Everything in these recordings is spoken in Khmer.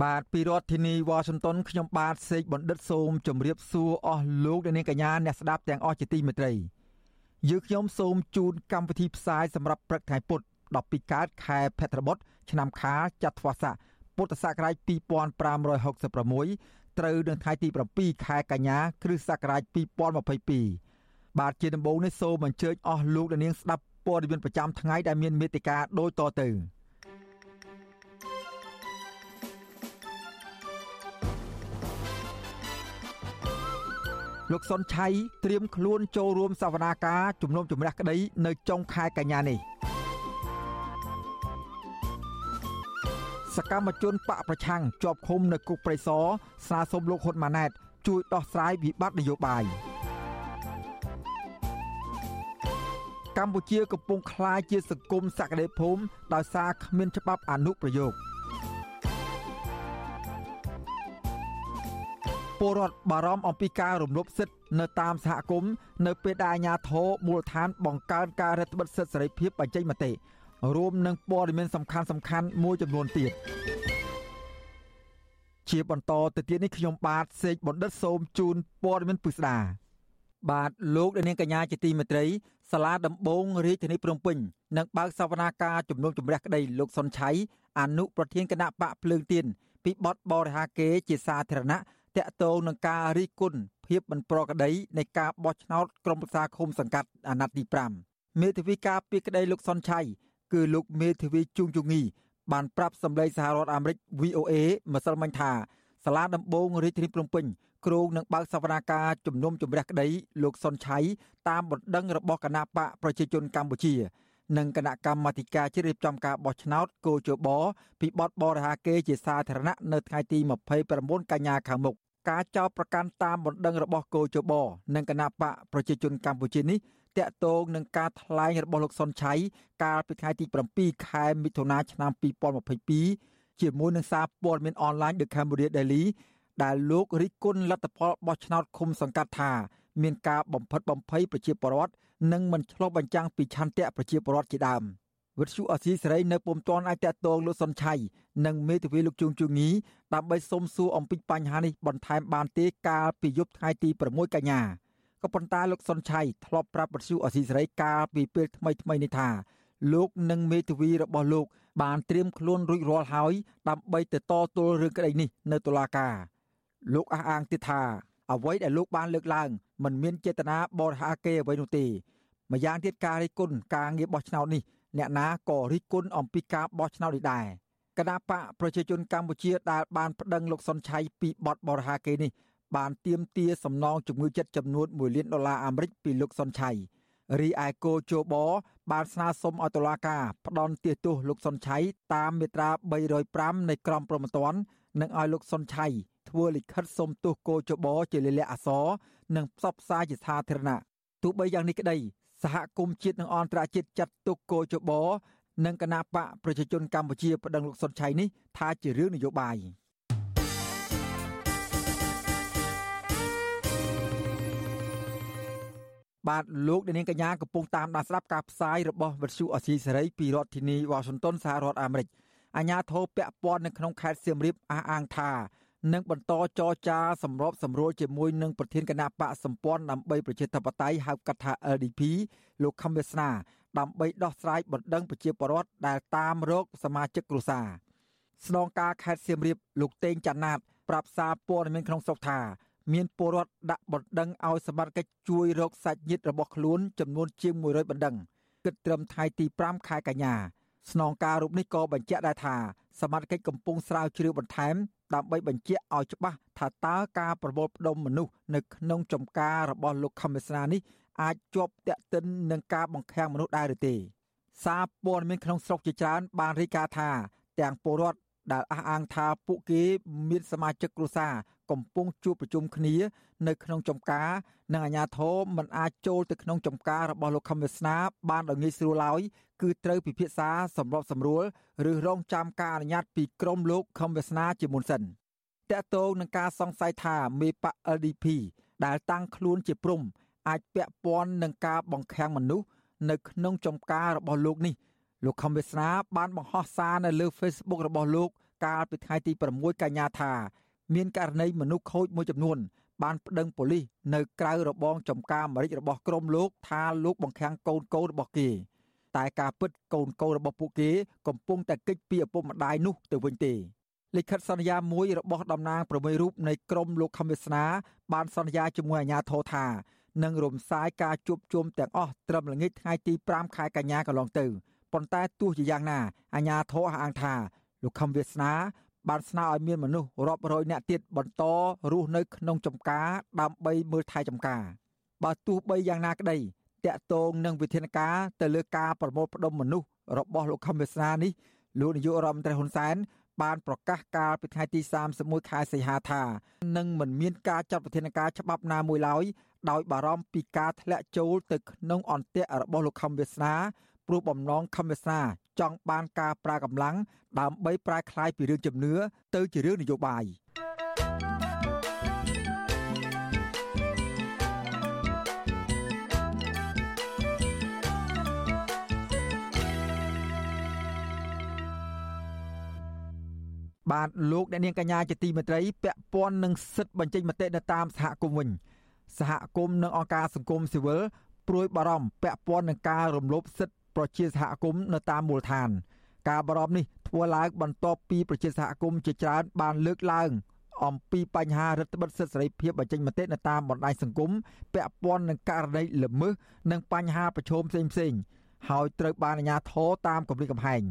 បាទពីរដ្ឋធានីវ៉ាស៊ីនតោនខ្ញុំបាទសេកបណ្ឌិតសូមជម្រាបសួរអស់លោកអ្នកនាងកញ្ញាអ្នកស្ដាប់ទាំងអស់ជាទីមេត្រីយើខ្ញុំសូមជូនកម្មវិធីផ្សាយសម្រាប់ព្រឹកថ្ងៃពុធ12កើតខែភទ្របទឆ្នាំខាលចត្វាស័កពុទ្ធសករាជ2566ត្រូវនៅថ្ងៃទី7ខែកញ្ញាគ្រិស្តសករាជ2022បាទជាដំបូងនេះសូមអញ្ជើញអស់លោកអ្នកនាងស្ដាប់ព័ត៌មានប្រចាំថ្ងៃដែលមានមេត្តាដូចតទៅ លោកសុនឆៃត្រៀមខ្លួនចូលរួមសវនាការជំនុំជម្រះក្តីនៅចុងខែកញ្ញានេះសកម្មជនបកប្រឆាំងជាប់ឃុំនៅគុកព្រៃសរស្នើសុំលោកហ៊ុនម៉ាណែត ជួយដោះស្រាយវិបត្តិនយោបាយកម្ពុជាកំពុងក្លាយជាសង្គមសក្តិភូមិដោយសារគ្មានច្បាប់អនុប្រយោគ ពលរដ្ឋបារម្ភអំពីការរំលោភសិទ្ធិនៅតាមសហគមន៍នៅពេលដែលអាជ្ញាធរមូលដ្ឋានបង្កើនការរដ្ឋបិទសិទ្ធិសេរីភាពបញ្ចេញមតិរួមនឹងព័ត៌មានសំខាន់សំខាន់មួយចំនួនទៀតជាបន្តទៅទៀតនេះខ្ញុំបាទសេកបណ្ឌិតសូមជូនព័ត៌មានពិស្ដាបាទលោកនាងកញ្ញាជាទីមេត្រីសាលាដំបងរាជធានីភ្នំពេញនឹងបើកសវនាការជំនុំជម្រះក្តីលោកសុនឆៃអនុប្រធានគណៈបកភ្លើងទៀនពីបទបរិហាកេជាសាធារណៈ តកតងនឹងការរីគុណភាពមិនប្រក្រតីនៃការបោះឆ្នោតក្រុមប្រឹក្សាឃុំសង្កាត់អាណត្តិទី5មេធាវីការពីក្តីលោកសុនឆៃគឺលោកមេធាវីជួងជងីបានប្រាប់សម្លេងសហរដ្ឋអាមេរិក VOA ម្សិលមិញថាសាលាដំបងរាជធានីភ្នំពេញគ្រោងនឹងបើកសវនាការជំនុំជម្រះក្តីលោកសុនឆៃតាមបណ្ដឹងរបស់គណៈបកប្រជាជនកម្ពុជា និងគណៈកម្មាធិការជ្រៀបចំការបោះឆ្នោតគោជបពីបទបរិហាកេជាសាធារណៈនៅថ្ងៃទី29កញ្ញាខាងមុខការចោទប្រកាន់តាមបណ្ដឹងរបស់គោជបនិងគណៈបកប្រជាជនកម្ពុជានេះតាក់ទងនឹងការថ្លែងរបស់លោកសុនឆៃកាលពីថ្ងៃទី7ខែមិថុនាឆ្នាំ2022ជាមួយនឹងសារព័ត៌មានអនឡាញ The Cambodia Daily ដែលលោករិះគន់លទ្ធផលបោះឆ្នោតឃុំសង្កាត់ថា មានការបំផិតបំភ័យប្រជាពលរដ្ឋនិងមិនឆ្លុះបញ្ចាំងពីឆន្ទៈប្រជាពលរដ្ឋជាដើមវិទ្យុអសីសេរីនៅពុំទាន់អាចតតងលោកសុនឆៃនិងមេធាវីលោកជួងជងីដើម្បីសុំសួរអំពីបញ្ហានេះបន្ថែមបានទេកាលពីយប់ថ្ងៃទី6កញ្ញាក៏ប៉ុន្តែលោកសុនឆៃធ្លាប់ប្រាប់បទសុអសីសេរីកាលពីពេលថ្មីថ្មីនេះថាលោកនិងមេធាវីរបស់លោកបានត្រៀមខ្លួនរួចរាល់ហើយដើម្បីទៅតទល់រឿងក្តីនេះនៅតុលាការលោកអះអាងទៀតថាអ្វីដែលលោកបានលើកឡើង មិនមានចេតនាបរិហាគេអ្វីនោះទេម្យ៉ាងទៀតការរិះគន់ការងារបោះឆ្នោតនេះអ្នកណាក៏រិះគន់អំពីការបោះឆ្នោតនេះដែរគណៈបកប្រជាជនកម្ពុជាដែលបានប្តឹងលោកសុនឆៃពីបទបរិហាគេនេះបានទៀមទាសំណងជំងឺចិត្តចំនួន1លានដុល្លារអាមេរិកពីលោកសុនឆៃរីឯគោជបបានស្នើសុំឲ្យតុលាការផ្ដន់ទាទោសលោកសុនឆៃតាមមាត្រា305នៃក្រមព្រហ្មទណ្ឌនិងឲ្យលោកសុនឆៃធ្វើលិខិតសុំទោសគោជបជាលិលាអសរ និងផ្សព្វផ្សាយជាសាធារណៈទោះបីយ៉ាងនេះក្តីសហគមន៍ជាតិនិងអន្តរជាតិចាត់ទុកគោជបនិងគណៈបកប្រជាជនកម្ពុជាប្តឹងលោកសុនឆៃនេះថាជារឿងនយោបាយ។បាទលោកនាងកញ្ញាកំពុងតាមដានស្ដាប់ការផ្សាយរបស់វិទ្យុអសីសេរីពីរដ្ឋធានីវ៉ាស៊ីនតោនសហរដ្ឋអាមេរិកអាញាធរពាក់ព័ន្ធនៅក្នុងខេត្តសៀមរាបអះអាងថា នឹងបន្តចរចាសម្របសម្រួលជាមួយនឹងប្រធានគណៈបកសម្ព័ន្ធដើម្បីប្រជាធិបតេយ្យហៅកាត់ថា LDP លោកខំវាសនាដើម្បីដោះស្រាយបណ្ដឹងប្រជាពលរដ្ឋដែលតាមរោគសមាជិកគ្រួសារស្នងការខេត្តសៀមរាបលោកតេងចាន់ណាតប្រាប់សារព័ត៌មានក្នុងស្រុកថាមានពលរដ្ឋដាក់បណ្ដឹងឲ្យសមត្ថកិច្ចជួយរកសាច់ញាតិរបស់ខ្លួនចំនួនជាង100បណ្ដឹងគិតត្រឹមថ្ងៃទី5ខែកញ្ញាស្នងការរូបនេះក៏បញ្ជាក់ដែរថាសមត្ថកិច្ចកំពុងស្រាវជ្រាវបន្ថែម ដើម្បីបញ្ជាក់ឲ្យច្បាស់ថាតើការប្រមូលផ្ដុំមនុស្សនៅក្នុងចំការរបស់លោកខំមេស្នានេះអាចជាប់តាក់ទិននឹងការបង្ខាំងមនុស្សដែរឬទេសារព័ត៌មានក្នុងស្រុកជាច្រើនបានរាយការណ៍ថាទាំងពលរដ្ឋដែលអះអាងថាពួកគេមានសមាជិកគ្រួសារ កំពុងជួបប្រជុំគ្នា នៅក្នុងចំការនិងអាជ្ញាធរមិនអាចចូលទៅក្នុងចំការរបស់លោកខំវាសនាបានដោយងាយស្រួលឡើយគឺត្រូវពិភាក្សាសម្របសម្រួលឬរងចាំការអនុញ្ញាតពីក្រមលោកខំវាសនាជាមុនសិនតកតងនឹងការសង្ស័យថាមេបក LDP ដែលតាំងខ្លួនជាព្រំអាចពាក់ព័ន្ធនឹងការបង្ខាំងមនុស្សនៅក្នុងចំការរបស់លោកនេះលោកខំវាសនាបានបង្ហោះសារនៅលើ Facebook របស់លោកកាលពីថ្ងៃទី6កញ្ញាថា មានករណីមនុស្សខូចមួយចំនួន បានប្តឹងប៉ូលីសនៅក្រៅរបងចំការអាមេរិករបស់ក្រុមលោកថាលោកបង្ខាំងកូនកូនរបស់គេតែការពិតកូនកូនរបស់ពួកគេកំពុងតែគេចពីឪពុកម្ដាយនោះទៅវិញទេលិខិតសន្យាមួយរបស់តំណាងប្រមួយរូបនៃក្រមលោកខំវាសនាបានសន្យាជាមួយអាជ្ញាធរថានឹងរំសាយការជួបជុំទាំងអស់ត្រឹមល្ងាចថ្ងៃទី5ខែកញ្ញាកន្លងទៅប៉ុន្តែទោះជាយ៉ាងណាអាជ្ញាធរអះអាងថាលោកខំវាសនា បានស្នើឲ្យមានមនុស្សរាប់រយនាក់ទៀតបន្តរស់នៅក្នុងចំការដើម្បីមើលថែចំការបើទោះបីយ៉ាងណាក្តីតកតងនឹងវិធានការទៅលើការប្រមូលផ្ដុំមនុស្សរបស់លោកខំវាសនានេះលោកនាយករដ្ឋមន្ត្រីហ៊ុនសែនបានប្រកាសកាលពីថ្ងៃទី31ខែសីហាថានឹងមិនមានការចាត់វិធានការច្បាប់ណាមួយឡើយដោយបារម្ភពីការធ្លាក់ចូលទៅក្នុងអន្ទាក់របស់លោកខំវាសនា ព្រោះបំណងខំវាសនាចង់បានការប្រើកម្លាំងដើម្បីប្រែក្លាយពីរឿងជំនឿទៅជារឿងនយោបាយបាទលោកអ្នកនាងកញ្ញាជាទីមេត្រីពាក់ព័ន្ធនឹងសិទ្ធិបញ្ចេញមតិនៅតាមសហគមន៍វិញសហគមន៍និងអង្គការសង្គមស៊ីវិលព្រួយបារម្ភពាក់ព័ន្ធនឹងការរំលោភសិទ្ធិ ប្រជាសហគមន៍នៅតាមមូលដ្ឋាន ការបារម្ភនេះធ្វើឡើងបន្ទាប់ពីប្រជាសហគមន៍ជាច្រើនបានលើកឡើងអំពីបញ្ហារដ្ឋបិទសិទ្ធិសេរីភាពបញ្ចេញមតិនៅតាមបណ្ដាញសង្គមពាក់ព័ន្ធនឹងករណីល្មើសនិងបញ្ហាប្រឈមផ្សេងៗហើយត្រូវបានអាជ្ញាធរតាមគម្រិតកំហែង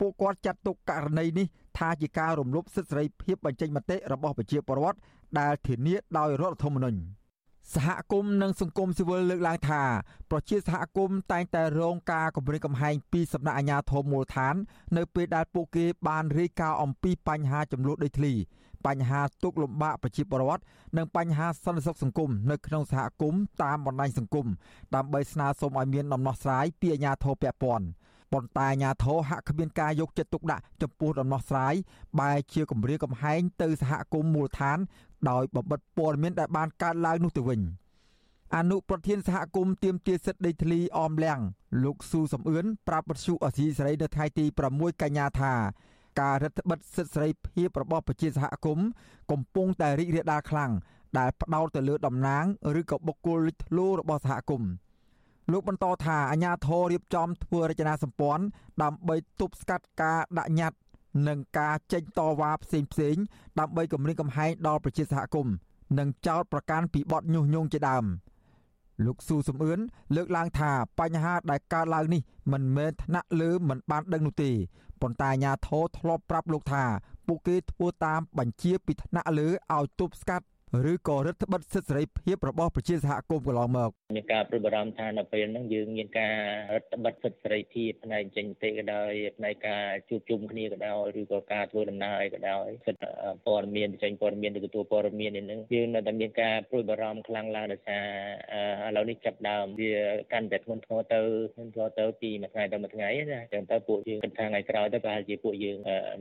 ពួកគាត់ចាត់ទុកករណីនេះថាជាការរំលោភសិទ្ធិសេរីភាពបញ្ចេញមតិរបស់ប្រជាពលរដ្ឋដែលធានាដោយរដ្ឋធម្មនុញ្ញ។ សហគមន៍និងសង្គមស៊ីវិលលើកឡើងថាប្រជាសហគមន៍តែងតែរងការគំរាមកំហែងពីសំណាក់អាជ្ញាធរមូលដ្ឋាន នៅពេលដែលពួកគេបានរាយការណ៍អំពីបញ្ហាចំនួនដីធ្លីបញ្ហាទុកលំបាកប្រជាពលរដ្ឋនិងបញ្ហាសន្តិសុខសង្គមនៅក្នុងសហគមន៍តាមបណ្ដាញសង្គមដើម្បីស្នើសុំឲ្យមានដំណោះស្រាយពីអាជ្ញាធរពាក់ព័ន្ធ ប៉ុន្តែអាជ្ញាធរហាក់គ្មានការយកចិត្តទុកដាក់ចំពោះដំណោះស្រាយបែរជាគម្រាមកំហែងទៅសហគមន៍មូលដ្ឋាន ដោយបំបិតព័ត៌មានដែលបានកើតឡើងនោះទៅវិញអនុប្រធានសហគមន៍ទៀមទាសិទ្ធដីធ្លីអមលៀងលោកស៊ូសំអឿនប្រាប់បទសុអសីសេរីនៅថ្ងៃទី6កញ្ញាថាការរដ្ឋបិទសិទ្ធិសេរីភាពរបស់ប្រជាសហគមន៍កំពុងតែរីករាលដាលខ្លាំងដែលផ្ដោតទៅលើតំណាងឬក៏បុគ្គលលេចធ្លោរបស់សហគមន៍ លោកបន្តថាអាញាធររៀបចំធ្វើរចនាសម្ព័ន្ធដើម្បីទប់ស្កាត់ការដាក់ញត្តិនិងការចេញតវ៉ាផ្សេងផ្សេងដើម្បីគម្រាមកំហែងដល់ប្រជាសហគមន៍និងចោទប្រកាន់ពីបទញុះញង់ជាដើមលោកស៊ូសំអឿនលើកឡើងថាបញ្ហាដែលកើតឡើងនេះមិនមែនថ្នាក់លើមិនបានដឹងនោះទេប៉ុន្តែអាជ្ញាធរធ្លាប់ប្រាប់លោកថាពួកគេធ្វើតាមបញ្ជាពីថ្នាក់លើឲ្យទប់ស្កាត់ ឬក៏រដ្ឋបិទសិទ្ធិសេរីភាពរបស់ប្រជាសហគមន៍កន្លងមកមានការព្រួយបារម្ភថានៅពេលហ្នឹងយើងមានការរដ្ឋបិទសិទ្ធិសេរីភាពផ្នែកចេញមតិក៏ដោយផ្នែកការជួបជុំគ្នាក៏ដោយឬក៏ការធ្វើដំណើរក៏ដោយសិទ្ធិព័ត៌មានចេញព័ត៌មានឬទទួលព័ត៌មាននេះហ្នឹងយើងនៅតែមានការព្រួយបារម្ភខ្លាំងឡើងដោយសារឥឡូវនេះចាប់ដើមវាកាន់តែធ្ងន់ធ្ងរទៅធ្ងន់ធ្ងរទៅពីមួយថ្ងៃទៅមួយថ្ងៃណាចឹងទៅពួកយើងគិតថាថ្ងៃក្រោយទៅប្រហែលជាពួកយើង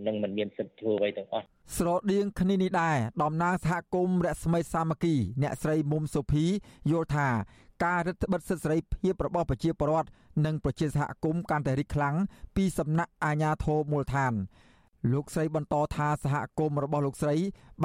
នឹងមិនមានសិទ្ធិធ្វើអ្វីទាំងអស់ស្រដៀងគ្នានេះដែរតំណាងសហគមន៍រស្មីសាមគ្គី អ្នកស្រីមុំសុភីយល់ថាការរឹតបន្តឹងសិទ្ធិសេរីភាពរបស់ប្រជាពលរដ្ឋនិងប្រជាសហគមន៍កាន់តែរីកខ្លាំងពីសំណាក់អាជ្ញាធរមូលដ្ឋានលោកស្រីបន្តថាសហគមន៍របស់លោកស្រី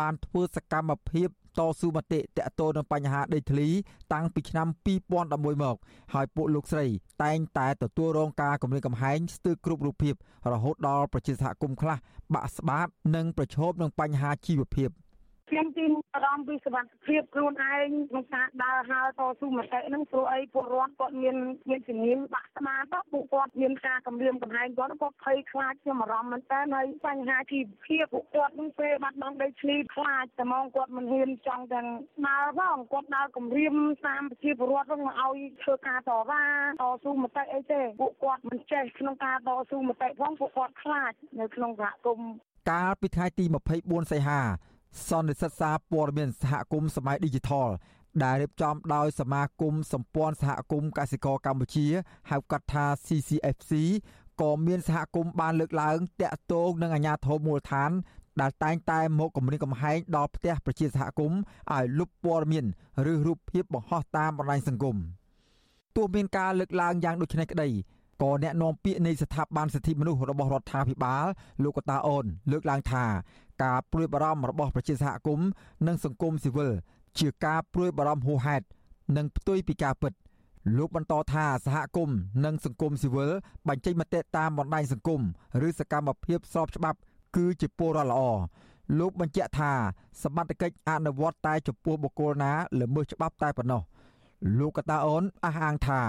បានធ្វើសកម្មភាពតស៊ូមតិតកតទៅនឹងបញ្ហាដីធ្លី តាំងពីឆ្នាំ2011មក ហើយពួកលោកស្រី តែងតែទទួលរងការគំរាមកំហែងស្ទើរគ្រប់រូបភាពរហូតដល់ប្រជាសហគមន៍ខ្លះបាក់ស្បាត និងប្រឈមនឹងបញ្ហាជីវភាព។ ខ្ញុំទីអារម្មណ៍ពីសុខភាពខ្លួនឯងក្នុងការដើរហើរតស៊ូមតិហ្នឹងព្រោះអីពលរដ្ឋគាត់មានមានជំនាញបាក់ស្មាតពួកគាត់មានការគម្រាមកំហែងគាត់គាត់ភ័យខ្លាចខ្ញុំអារម្មណ៍មែនតើហើយបញ្ហាជីវភាពពួកគាត់នឹងពេលបាត់បង់ដីធ្លីខ្លាចតែមកគាត់មិនហ៊ានចង់ទាំងដើរផងគាត់ដើរគម្រាមតាមប្រជាពលរដ្ឋហ្នឹងមកឲ្យធ្វើការតវ៉ាតស៊ូមតិអីទេពួកគាត់មិនចេះក្នុងការតស៊ូមតិផងពួកគាត់ខ្លាចនៅក្នុងសហគមន៍កាលពីថ្ងៃទី24សីហា សន្និសិទសារព័ត៌មានសហគមន៍សម័យ Digital ដែលរៀបចំដោយសមាគមសម្ព័ន្ធសហគមន៍កសិករកម្ពុជា ហៅកាត់ថា CCFC ក៏មានសហគមន៍បានលើកឡើងតាក់ទងនឹងអាជ្ញាធរមូលដ្ឋានដែលតែងតែមកគម្រាមកំហែងដល់ផ្ទះប្រជាសហគមន៍ឲ្យលុបព័ត៌មានឬរូបភាពបង្ហោះតាមបណ្ដាញសង្គមទោះមានការលើកឡើងយ៉ាងដូចនេះក្តីក៏អ្នកនាំពាក្យនៃស្ថាប័នសិទ្ធិមនុស្សរបស់រដ្ឋាភិបាលលោកកតាអូនលើកឡើងថា ការព្រួយបារម្ភរបស់ប្រជាសហគមន៍និងសង្គមស៊ីវិលជាការព្រួយបារម្ភហួសហេតុនិងផ្ទុយពីការពិតលោកបន្តថាសហគមន៍និងសង្គមស៊ីវិលបញ្ចេញមតិតាមបណ្ដាញសង្គមឬសកម្មភាពស្របច្បាប់ គឺជាពលរដ្ឋល្អលោកបញ្ជាក់ថាសមត្ថកិច្ចអនុវត្តតែចំពោះបុគ្គលណាល្មើសច្បាប់តែប៉ុណ្ណោះលោកកតាអូនអះអាងថា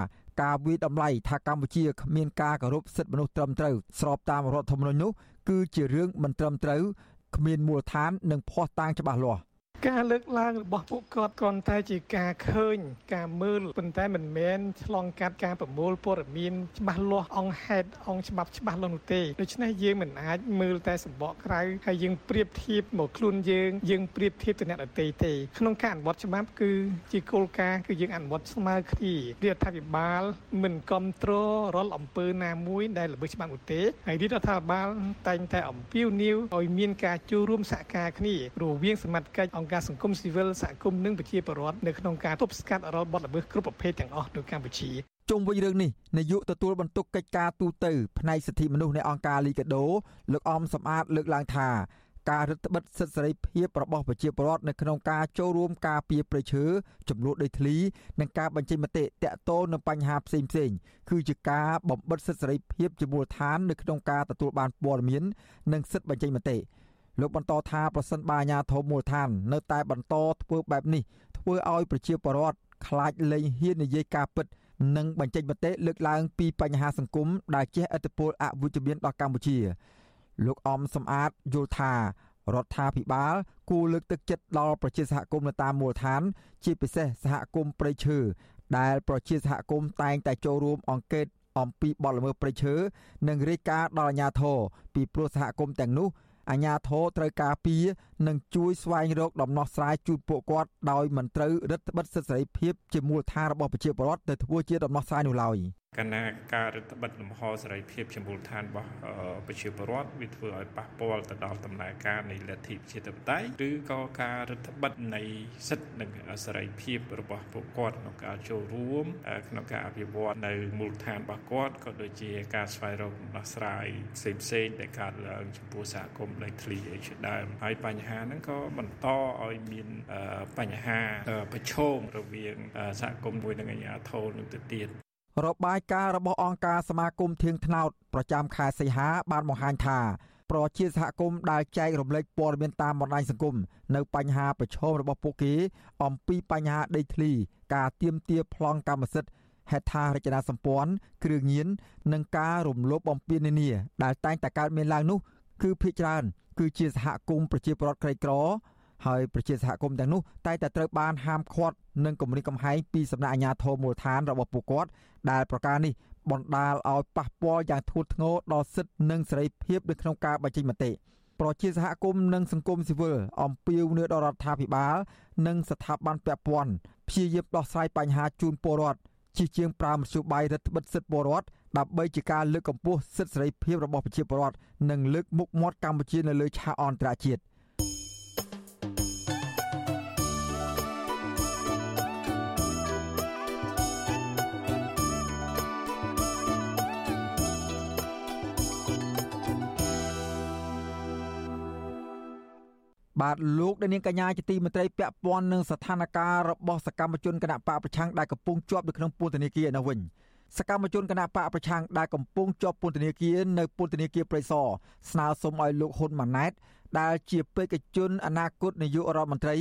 ការវិតម្លៃថាកម្ពុជាគ្មានការគោរពសិទ្ធិមនុស្សត្រឹមត្រូវស្របតាមរដ្ឋធម្មនុញ្ញនោះគឺជារឿងមិនត្រឹមត្រូវ គ្មានមូលដ្ឋាននិងភ័ស្តុតាងច្បាស់លាស់ ការលើកឡើងរបស់ពួកគាត់គ្រាន់តែជាការឃើញ ការមើលប៉ុន្តែមិនមែនឆ្លងកាត់ការប្រមូលព័ត៌មានច្បាស់លាស់អង្គហេតុអង្គច្បាប់ច្បាស់លាស់នោះទេដូច្នេះយើងមិនអាចមើលតែសម្បកក្រៅហើយយើងប្រៀបធៀបមកខ្លួនយើងយើងប្រៀបធៀបទៅអ្នកដទៃទេក្នុងការអនុវត្តច្បាប់គឺជាគោលការណ៍គឺយើងអនុវត្តស្មើគ្នារដ្ឋាភិបាល មិនគ្រប់គ្រងរាល់អំពើណាមួយដែលល្មើសច្បាប់នោះទេហើយរដ្ឋាភិបាលតែងតែអំពាវនាវឲ្យមានការចូលរួមសហការគ្នារវាងសមត្ថកិច្ចអង្គការសង្គមស៊ីវិលសហគមន៍និងប្រជាពលរដ្ឋនៅក្នុងការទប់ស្កាត់រាល់បទល្មើសគ្រប់ប្រភេទទាំងអស់នៅកម្ពុជាជុំវិញរឿងនេះនាយកទទួលបន្ទុកកិច្ចការទូតផ្នែកសិទ្ធិមនុស្សនៃអង្គការលីកាដូលោកអមសំអាតលើកឡើងថាការរឹតបន្តឹងសិទ្ធិសេរីភាពរបស់ប្រជាពលរដ្ឋនៅក្នុងការចូលរួមការពារប្រៃឈើចំនួនដីធ្លីនិងការបញ្ចេញមតិតាក់ទងនឹងបញ្ហាផ្សេងៗគឺជាការបំបិទសិទ្ធិសេរីភាពជាមូលដ្ឋាននៅក្នុងការទទួលបានព័ត៌មាននិងសិទ្ធិបញ្ចេញមតិ លោកបន្តថាប្រសិនបើអាជ្ញាធរមូលដ្ឋាននៅតែបន្តធ្វើបែបនេះធ្វើឲ្យប្រជាពលរដ្ឋខ្លាចលែងហ៊ាននិយាយការពិតនិងបញ្ចេញមតិលើកឡើងពីបញ្ហាសង្គមដែលជះឥទ្ធិពលអវិជ្ជមានដល់កម្ពុជា លោកអំសំអាតយល់ថារដ្ឋាភិបាលគួរលើកទឹកចិត្តដល់ប្រជាសហគមន៍នៅតាមមូលដ្ឋាន ជាពិសេសសហគមន៍ព្រៃឈើដែលប្រជាសហគមន៍តែងតែចូលរួមអង្កេតអំពីបទល្មើសព្រៃឈើនិងរាយការណ៍ដល់អាជ្ញាធរពីព្រោះសហគមន៍ទាំងនោះ អាជ្ញាធរត្រូវការពារនិងជួយស្វែងរកដំណោះស្រាយជូនពួកគាត់ដោយមិនត្រូវរឹតបន្តឹងសិទ្ធិសេរីភាពជាមូលដ្ឋានរបស់ប្រជាពលរដ្ឋទៅធ្វើជាដំណោះស្រាយនោះឡើយ។ កណាការរដ្ឋបិទលំហសេរីភាពជាមូលដ្ឋានរបស់ប្រជាពលរដ្ឋវាធ្វើឲ្យប៉ះពាល់ទៅដល់ដំណើរការនៃលទ្ធិប្រជាធិបតេយ្យឬក៏ការរដ្ឋបិទនៃសិទ្ធិនិងសេរីភាពរបស់ពួកគាត់ក្នុងការចូលរួមក្នុងការអភិវឌ្ឍនៅមូលដ្ឋានរបស់គាត់ក៏ដូចជាការស្វែងរកដំណោះស្រាយផ្សេងផ្សេងដែលកើតឡើងចំពោះសហគមន៍ដីធ្លីអីជាដើមហើយបញ្ហាហ្នឹងក៏បន្តឲ្យមានបញ្ហាប្រឈមរវាងសហគមន៍មួយនិងអាជ្ញាធរនឹងទៅទៀត របាយការណ៍របស់អង្គការសមាគមធៀងថ្នោតប្រចាំខែសីហា បានបង្ហាញថាប្រជាសហគមន៍ដែលចែករំលែកព័ត៌មានតាមបណ្ដាញសង្គមនៅបញ្ហាប្រឈមរបស់ពួកគេ អំពីបញ្ហាដីធ្លី ការទៀមទាប្លង់កម្មសិទ្ធិហេដ្ឋារចនាសម្ព័ន្ធគ្រឿងញៀននិងការរំលោភបំពាននានាដែលតែងតែកើតមានឡើងនោះ គឺភាគច្រើនគឺជាសហគមន៍ប្រជាពលរដ្ឋក្រីក្រ ហើយប្រជាសហគមន៍ទាំងនោះតែតែត្រូវបានហាមឃាត់និងគម្រាមកំហែងពីសំណាក់អាជ្ញាធរមូលដ្ឋានរបស់ពួកគាត់ដែលប្រការនេះបណ្ដាលឲ្យប៉ះពាល់យ៉ាងធ្ងន់ធ្ងរដល់សិទ្ធិនិងសេរីភាពនៅក្នុងការបញ្ចេញមតិប្រជាសហគមន៍និងសង្គមស៊ីវិលអំពាវនាវដល់រដ្ឋាភិបាល និងស្ថាប័នពាក់ព័ន្ធព្យាយាមដោះស្រាយបញ្ហាជូនពលរដ្ឋជាជាងប្រើមធ្យោបាយរដ្ឋបិទសិទ្ធិពលរដ្ឋដើម្បីជាការលើកកម្ពស់សិទ្ធិសេរីភាពរបស់ប្រជាពលរដ្ឋនិងលើកមុខមាត់កម្ពុជានៅលើឆាកអន្តរជាតិ បាទលោកដែលនាងកញ្ញាជាទីមេត្រីពាក់ព័ន្ធនឹងស្ថានភាពរបស់សកម្មជនគណៈបកប្រឆាំងដែលកំពុងជាប់នៅក្នុងពន្ធនាគារនៅវិញសកម្មជនគណៈបកប្រឆាំងដែលកំពុងជាប់ពន្ធនាគារនៅពន្ធនាគារព្រៃសរស្នើសុំឲ្យលោកហ៊ុនម៉ាណែតដែលជាបេក្ខជនអនាគតនាយករដ្ឋមន្ត្រី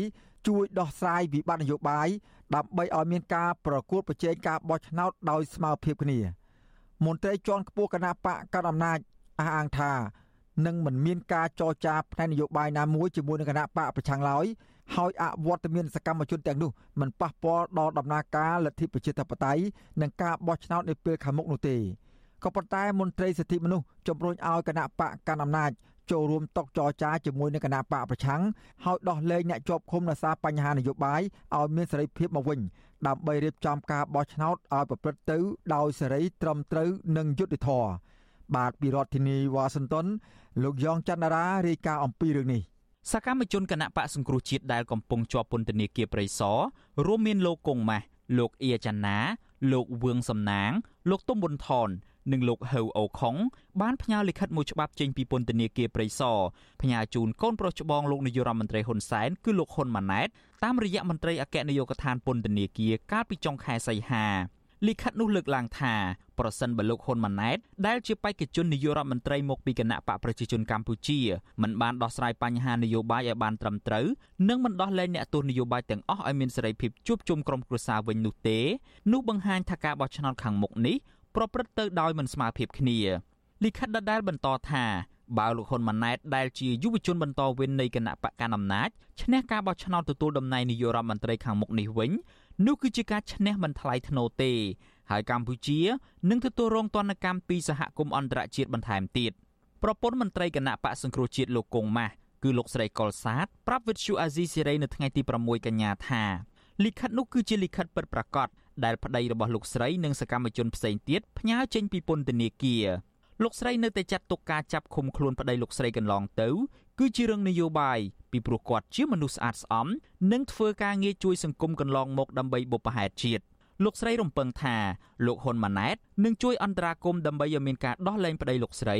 ជួយដោះស្រាយវិបត្តិនយោបាយដើម្បីឲ្យមានការប្រកួតប្រជែងការបោះឆ្នោតដោយស្មើភាពគ្នាមន្ត្រីជាន់ខ្ពស់គណៈបកកណ្ដាលអំណាចអះអាងថា និងមិនមានការចរចាផ្នែកនយោបាយណាមួយជាមួយនឹងគណៈបកប្រឆាំងឡើយហើយអវត្តមានសកម្មជនទាំងនោះមិនប៉ះពាល់ដល់ដំណើរការលទ្ធិប្រជាធិបតេយ្យនិងការបោះឆ្នោតនៅពេលខាងមុខនោះទេក៏ប៉ុន្តែមន្ត្រីសិទ្ធិមនុស្សជំរុញឲ្យគណៈបកកណ្ដាលអំណាចចូលរួមតុចរចាជាមួយនឹងគណៈបកប្រឆាំងហើយដោះលែងអ្នកជាប់ឃុំដោយសារបញ្ហានយោបាយឲ្យមានសេរីភាពមកវិញដើម្បីរៀបចំការបោះឆ្នោតឲ្យប្រព្រឹត្តទៅដោយសេរីត្រឹមត្រូវនិងយុត្តិធម៌ បាទពីរដ្ឋធានីវ៉ាស៊ីនតោនលោកយ៉ងច័ន្ទរារាយការណ៍អំពីរឿងនេះសកម្មជនគណៈបកសង្គ្រោះជាតិដែលកំពុងជាប់ពន្ធនាគារព្រៃសររួមមានលោកកុងម៉ាស់លោកអៀចាណា លោកវឿងសំណាង លោកទុំប៊ុនថននិងលោកហៅអូខុងបានផ្ញើលិខិតមួយច្បាប់ចេញពីពន្ធនាគារព្រៃសរផ្ញើជូនកូនប្រុសច្បងលោកនាយរដ្ឋមន្ត្រីហ៊ុនសែនគឺលោកហ៊ុនម៉ាណែតតាមរយៈមន្ត្រីអគ្គនាយកដ្ឋានពន្ធនាគារកាលពីចុងខែសីហាលិខិតនោះលើកឡើងថា ប្រសិនបើលោកហ៊ុនម៉ាណែតដែលជាបេក្ខជននាយករដ្ឋមន្ត្រីមកពីគណៈបកប្រជាជនកម្ពុជាមិនបានដោះស្រាយបញ្ហានយោបាយឲ្យបានត្រឹមត្រូវនិងមិនដោះលែងអ្នកទោសនយោបាយទាំងអស់ឲ្យមានសេរីភាពជួបជុំក្រុមគ្រួសារវិញនោះទេនោះបង្ហាញថាការបោះឆ្នោតខាងមុខនេះប្រព្រឹត្តទៅដោយមិនស្មើភាពគ្នាលិខិតដដែលបន្តថាបើលោកហ៊ុនម៉ាណែតដែលជាយុវជនបន្តវេននៃគណៈបកកណ្ដាលអំណាចឈ្នះការបោះឆ្នោតទទួលតំណែងនាយករដ្ឋមន្ត្រីខាងមុខនេះវិញនោះគឺជាការឈ្នះមិនថ្លៃថ្នូរទេ ហើយកម្ពុជានឹងទទួលរងទណ្ឌកម្មពីសហគមន៍អន្តរជាតិបន្ថែមទៀតប្រពន្ធមន្ត្រីគណៈបកសង្គ្រោះជាតិលោកកុងម៉ាស់គឺលោកស្រីកុលសាទប្រាប់វិទ្យុអាស៊ីសេរីនៅថ្ងៃទី6កញ្ញាថាលិខិតនោះគឺជាលិខិតពិតប្រាកដដែលប្តីរបស់លោកស្រីនិងសកម្មជនផ្សេងទៀតផ្ញើចេញពីពន្ធនាគារលោកស្រីនៅតែចាត់ទុកការចាប់ឃុំខ្លួនប្តីលោកស្រីកន្លងទៅ គឺជារឿងនយោបាយពីព្រោះគាត់ជាមនុស្សស្អាតស្អំនិងធ្វើការងារជួយសង្គមកន្លងមកដើម្បីបុព្វហេតុជាតិ លោកស្រីរំពឹងថាលោកហ៊ុនម៉ាណែតនឹងជួយអន្តរាគមន៍ដើម្បីឲ្យមានការដោះលែងប្តីលោកស្រី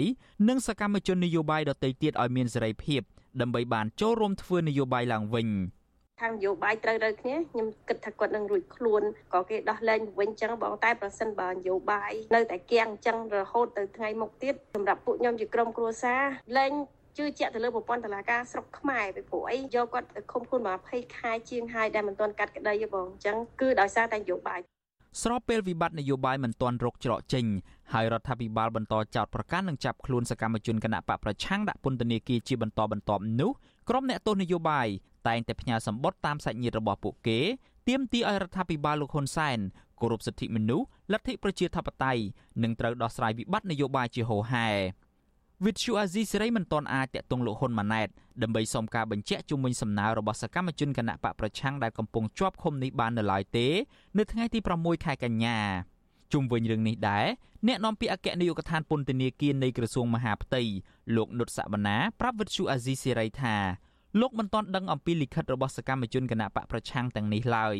និងសកម្មជននយោបាយដទៃទៀតឲ្យមានសេរីភាពដើម្បីបានចូលរួមធ្វើនយោបាយឡើងវិញ។ខាងនយោបាយត្រូវរើគ្នាខ្ញុំគិតថាគាត់នឹងរួចខ្លួនក៏គេដោះលែងវិញចឹងបងតែប្រសិនបើនយោបាយនៅតែគៀងចឹងរហូតទៅថ្ងៃមុខទៀតសម្រាប់ពួកខ្ញុំជាក្រុមគ្រួសារលែងជឿជាក់ទៅលើប្រព័ន្ធតុលាការស្រុកខ្មែរពីព្រោះអីយកគាត់ទៅឃុំខ្លួន20ខែជាងហើយដែលមិនទាន់កាត់ក្តីទេបងអញ្ចឹងគឺដោយសារតែនយោបាយ ស្របពេលវិបត្តិនយោបាយមិនទាន់រកច្រកចេញហើយរដ្ឋាភិបាលបន្តចោទប្រកាន់និងចាប់ខ្លួនសកម្មជនគណៈបកប្រឆាំងដាក់ពន្ធនាគារជាបន្តបន្ទាប់នោះក្រុមអ្នកទោសនយោបាយតែងតែផ្ញើសម្បត្តិតាមសាច់ញាតិរបស់ពួកគេទាមទារឲ្យរដ្ឋាភិបាលលោកហ៊ុនសែនគោរពសិទ្ធិមនុស្សលទ្ធិប្រជាធិបតេយ្យនិងត្រូវដោះស្រាយវិបត្តិនយោបាយជាហូរហែ វិទ្យុអាស៊ីសេរីមិនទាន់អាចតាក់ទងលោកហ៊ុនម៉ាណែតដើម្បីសុំការបញ្ជាក់ជុំវិញសំណើរបស់សកម្មជនគណៈបកប្រឆាំងដែលកំពុងជាប់ឃុំនេះបាននៅឡើយទេ នៅថ្ងៃទី6ខែកញ្ញាជុំវិញរឿងនេះដែរអ្នកនាំពាក្យអគ្គនាយកដ្ឋានពន្ធនាគារនៃក្រសួងមហាផ្ទៃលោកនុតសវណ្ណាប្រាប់វិទ្យុអាស៊ីសេរីថាលោកមិនទាន់ដឹងអំពីលិខិតរបស់សកម្មជនគណៈបកប្រឆាំងទាំងនេះឡើយ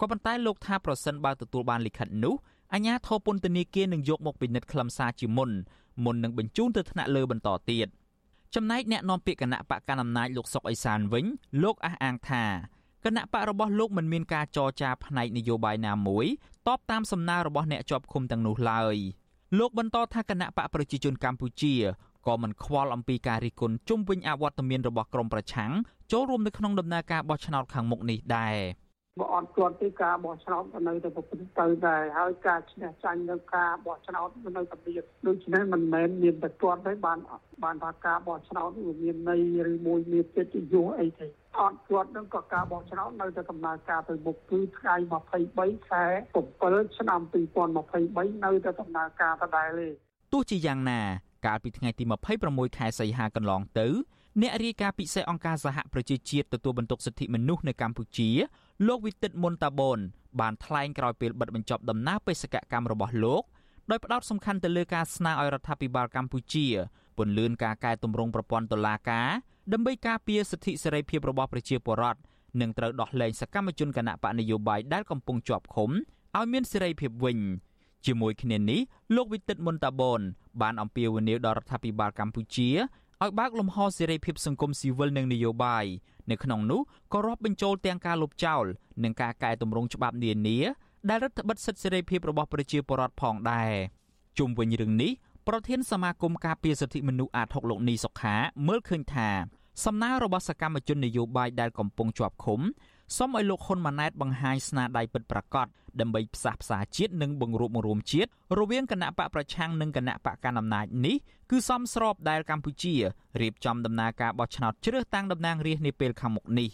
ក៏ប៉ុន្តែលោកថាប្រសិនបើទទួលបានលិខិតនោះអាជ្ញាធរពន្ធនាគារនឹងយកមកពិនិត្យខ្លឹមសារជាមុន មុននឹងបញ្ជូនទៅថ្នាក់លើបន្តទៀតចំណែកអ្នកនាំពាក្យគណៈបកកណ្ដាលអំណាចលោកសុកអេសានវិញលោកអះអាងថាគណៈបករបស់លោកមិនមានការចរចាផ្នែកនយោបាយណាមួយតបតាមសំណើរបស់អ្នកជាប់ឃុំទាំងនោះឡើយលោកបន្តថាគណៈបកប្រជាជនកម្ពុជាក៏មិនខ្វល់អំពីការរិះគន់ជុំវិញអវត្តមានរបស់ក្រមប្រឆាំងចូលរួមនៅក្នុងដំណើរការបោះឆ្នោតខាងមុខនេះដែរ បើអត់ទាន់ពីការបោះឆ្នោតនៅតែប្រព្រឹត្តទៅដែរហើយការឈ្នះចាញ់នៅការបោះឆ្នោតនៅតែមានដូច្នេះមិនមែនមានតែទាន់ទេបានបានថាការបោះឆ្នោតវាមានន័យឬមួយមានកិត្តិយសអីទេអត់ទាន់នឹងក៏ការបោះឆ្នោតនៅតែដំណើរការទៅមុខគឺថ្ងៃ23ខែ7ឆ្នាំ2023នៅតែដំណើរការដដែលទេទោះជាយ៉ាងណាកាលពីថ្ងៃទី26ខែសីហាកន្លងទៅអ្នករាយការណ៍ពិសេសអង្គការសហប្រជាជាតិទទួលបន្ទុកសិទ្ធិមនុស្សនៅកម្ពុជា លោកវិទិតមុនតាបូនបានថ្លែងក្រោយពេលបិទបញ្ចប់ដំណើរបេសកកម្មរបស់លោកដោយផ្ដោតសំខាន់ទៅលើការស្នើឲ្យរដ្ឋាភិបាលកម្ពុជាពន្លឿនការកែតម្រង់ប្រព័ន្ធតុលាការដើម្បីការពារសិទ្ធិសេរីភាពរបស់ប្រជាពលរដ្ឋនិងត្រូវដោះលែងសកម្មជនគណៈបកនយោបាយដែលកំពុងជាប់ឃុំឲ្យមានសេរីភាពវិញជាមួយគ្នានេះលោកវិទិតមុនតាបូនបានអំពាវនាវដល់រដ្ឋាភិបាលកម្ពុជាឲ្យបើកលំហសេរីភាពសង្គមស៊ីវិលនិងនយោបាយ នៅក្នុងនោះក៏រាប់បញ្ចូលទាំងការលុបចោលនិងការកែតម្រង់ច្បាប់នានាដែលរដ្ឋបិទសិទ្ធិសេរីភាពរបស់ប្រជាពលរដ្ឋផងដែរជុំវិញរឿងនេះប្រធានសមាគមការពារសិទ្ធិមនុស្សអាត6លោកនីសុខាមើលឃើញថាសំណើរបស់សកម្មជននយោបាយដែលកំពុងជាប់ឃុំសូមឲ្យលោកហ៊ុនម៉ាណែតបង្ហាញស្នាដៃពិតប្រាកដ ដើម្បីផ្សះផ្សាជាតិនិងបង្រួបបង្រួមជាតិរវាងគណៈបកប្រឆាំងនិងគណៈបកកណ្ដាលអំណាចនេះគឺសមស្របដែលកម្ពុជារៀបចំដំណើរការបោះឆ្នោតជ្រើសតាំងតំណាងរាស្ត្រនាពេលខាងមុខនេះ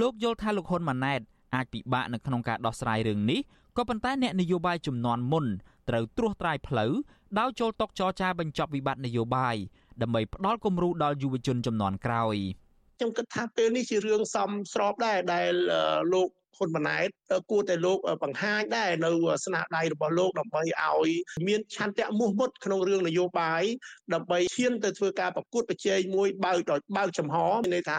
លោកយល់ថាលោកហ៊ុនម៉ាណែតអាចពិបាកនៅក្នុងការដោះស្រាយរឿងនេះក៏ប៉ុន្តែអ្នកនយោបាយចំនួនមុនត្រូវត្រួសត្រាយផ្លូវដោយចូលតុចរចាបញ្ចប់វិបត្តិនយោបាយដើម្បីផ្ដល់គំរូដល់យុវជនចំនួនក្រោយខ្ញុំគិតថាពេលនេះជារឿងសមស្របដែរដែលលោក ហ៊ុនម៉ាណែតគួរតែលោកបង្ហាញដែរនៅស្នាដៃរបស់លោកដើម្បីឲ្យមានឆន្ទៈមោះមុតក្នុងរឿងនយោបាយដើម្បីឈានទៅធ្វើការប្រកួតប្រជែងមួយបើកដោយបើកចំហមានន័យថា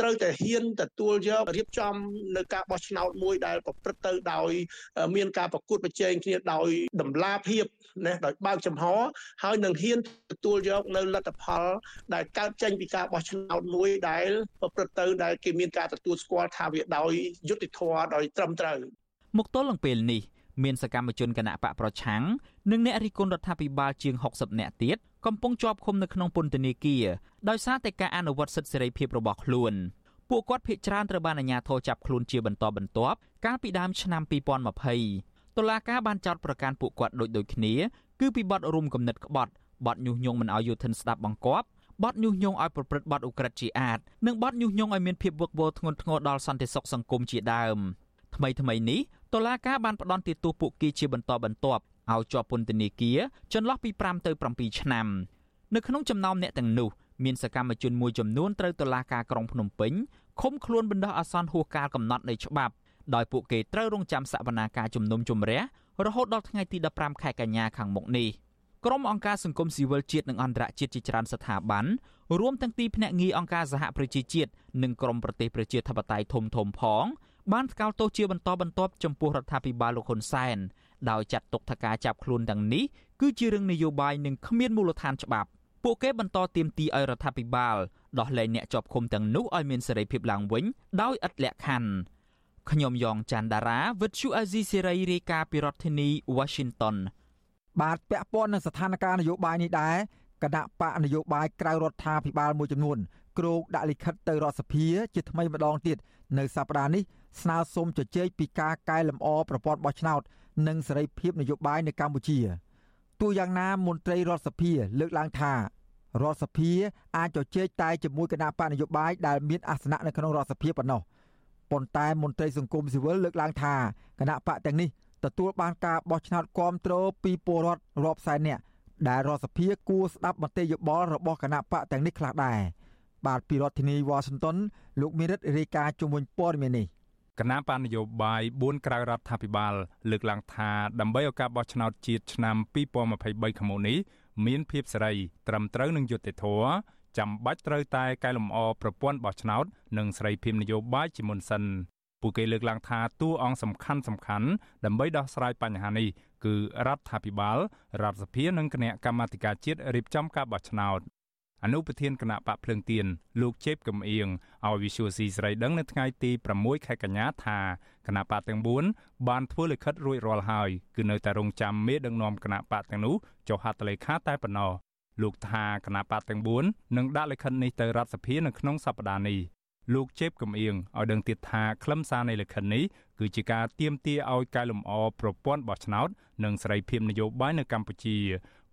ត្រូវតែហ៊ានទទួលយករៀបចំនៅការបោះឆ្នោតមួយដែលប្រព្រឹត្តទៅដោយមានការប្រកួតប្រជែងគ្នាដោយតម្លាភាពណាដោយបើកចំហហើយនឹងហ៊ានទទួលយកនៅលទ្ធផល ដែលកើតចេញពីការបោះឆ្នោតមួយដែលប្រព្រឹត្តទៅដែលគេមានការទទួលស្គាល់ថាវាដោយយុត្តិធម៌ដោយត្រឹមត្រូវមកទល់នឹងពេលនេះមានសកម្មជនគណៈបកប្រឆាំងនិងអ្នករិះគន់រដ្ឋាភិបាលជាង60នាក់ទៀតកំពុងជាប់ឃុំនៅក្នុងពន្ធនាគារដោយសារតែការអនុវត្តសិទ្ធិសេរីភាពរបស់ខ្លួនពួកគាត់ភ័យច្រើនត្រូវបានអាជ្ញាធរចាប់ខ្លួនជាបន្តបន្ទាប់កាលពីដើមឆ្នាំ2020តុលាការបានចោទប្រកាន់ពួកគាត់ដូចដូចគ្នា គឺពីបទរួមគំនិតក្បត់បទញុះញង់មិនឲ្យយុធិនស្ដាប់បង្គាប់ បទញុះញង់ឲ្យប្រព្រឹត្តបទឧក្រិដ្ឋជាអាតនិងបទញុះញង់ឲ្យមានភាពវឹកវរធ្ងន់ធ្ងរដល់សន្តិសុខសង្គមជាដើមថ្មីថ្មីនេះតុលាការបានផ្តន្ទាទោសពួកគេជាបន្តបន្ទាប់ឲ្យជាប់ពន្ធនាគារចន្លោះពី5ទៅ7ឆ្នាំនៅក្នុងចំណោមអ្នកទាំងនោះមានសកម្មជនមួយចំនួនត្រូវតុលាការក្រុងភ្នំពេញឃុំខ្លួនបណ្ដោះអាសន្នហួសកាលកំណត់នៃច្បាប់ដោយពួកគេត្រូវរងចាំសវនាការជំនុំជម្រះរហូតដល់ថ្ងៃទី15ខែកញ្ញាខាងមុខនេះ ក្រុមអង្គការសង្គមស៊ីវិលជាតិនិងអន្តរជាតិជាច្រើនស្ថាប័នរួមទាំងទីភ្នាក់ងារអង្គការសហប្រជាជាតិនិងក្រមប្រទេសប្រជាធិបតេយ្យធំធំផងបានថ្កោលទោសជាបន្តបន្ទាប់ចំពោះរដ្ឋាភិបាលលោកហ៊ុនសែនដោយចាត់ទុកថាការចាប់ខ្លួនទាំងនេះគឺជារឿងនយោបាយនិងគ្មានមូលដ្ឋានច្បាប់ពួកគេបន្តទាមទារឲ្យរដ្ឋាភិបាលដោះលែងអ្នកជាប់ឃុំទាំងនោះឲ្យមានសេរីភាពឡើងវិញដោយឥតលក្ខខណ្ឌខ្ញុំយ៉ងច័ន្ទដារាវិទ្យុអាស៊ីសេរីរាយការណ៍ពីរដ្ឋធានី Washington បាទពាក់ព័ន្ធនឹងស្ថានភាពនយោបាយនេះដែរគណៈបកនយោបាយក្រៅរដ្ឋាភិបាលមួយចំនួនគ្រោកដាក់លិខិតទៅរដ្ឋសភាជាថ្មីម្ដងទៀតនៅសប្តាហ៍នេះស្នើសុំជជែកពីការកែលម្អប្រព័ន្ធបោះឆ្នោត និងសេរីភាពនយោបាយនៅកម្ពុជាទោះយ៉ាងណាមន្ត្រីរដ្ឋសភាលើកឡើងថារដ្ឋសភាអាចជជែកតែជាមួយគណៈបកនយោបាយដែលមានអាសនៈនៅក្នុងរដ្ឋសភាប៉ុណ្ណោះប៉ុន្តែមន្ត្រីសង្គមស៊ីវិលលើកឡើងថាគណៈបកទាំងនេះ ទទួលបានការបោះឆ្នោតគាំទ្រពីពលរដ្ឋរាប់សែននាក់ដែលរដ្ឋសភាគួរស្ដាប់មតិយោបល់របស់គណៈបកទាំងនេះខ្លះដែរបាទពីរដ្ឋធានីវ៉ាស៊ីនតោនលោកមេរិតរាយការណ៍ជុំវិញព័ត៌មាននេះគណៈបញ្ញយោបាយ4ក្រៅរដ្ឋាភិបាល លើកឡើងថាដើម្បីឲ្យការបោះឆ្នោតជាតិឆ្នាំ2023ខាងមុខនេះមានភាពសេរីត្រឹមត្រូវនិងយុត្តិធម៌ចាំបាច់ត្រូវតែកែលម្អប្រព័ន្ធបោះឆ្នោត និងសេរីភាពនយោបាយជាមុនសិន ពួកគេលើកឡើងថាតួអង្គសំខាន់សំខាន់ដើម្បីដោះស្រាយបញ្ហានេះគឺរដ្ឋាភិបាលរដ្ឋសភានិងគណៈកម្មាធិការជាតិរៀបចំការបោះឆ្នោតអនុប្រធានគណៈបកភ្លើងទៀនលោកជេបកំអៀងឲ្យវិសុយស៊ីស្រីដឹងនៅថ្ងៃទី6ខែកញ្ញាថាគណៈបកទាំង4បានធ្វើលិខិតរួចរាល់ហើយគឺនៅតែរងចាំមេដឹកនាំគណៈបកទាំងនោះចុះហត្ថលេខាតែប៉ុណ្ណោះលោកថាគណៈបកទាំង4នឹងដាក់លិខិតនេះទៅរដ្ឋសភានៅក្នុងសប្តាហ៍នេះ លោកជេបកំអៀងឲ្យដឹងទៀតថាខ្លឹមសារនៃលិខិតនេះគឺជាការទាមទារឲ្យកែលម្អប្រព័ន្ធបោះឆ្នោត និងសេរីភាពនយោបាយនៅកម្ពុជា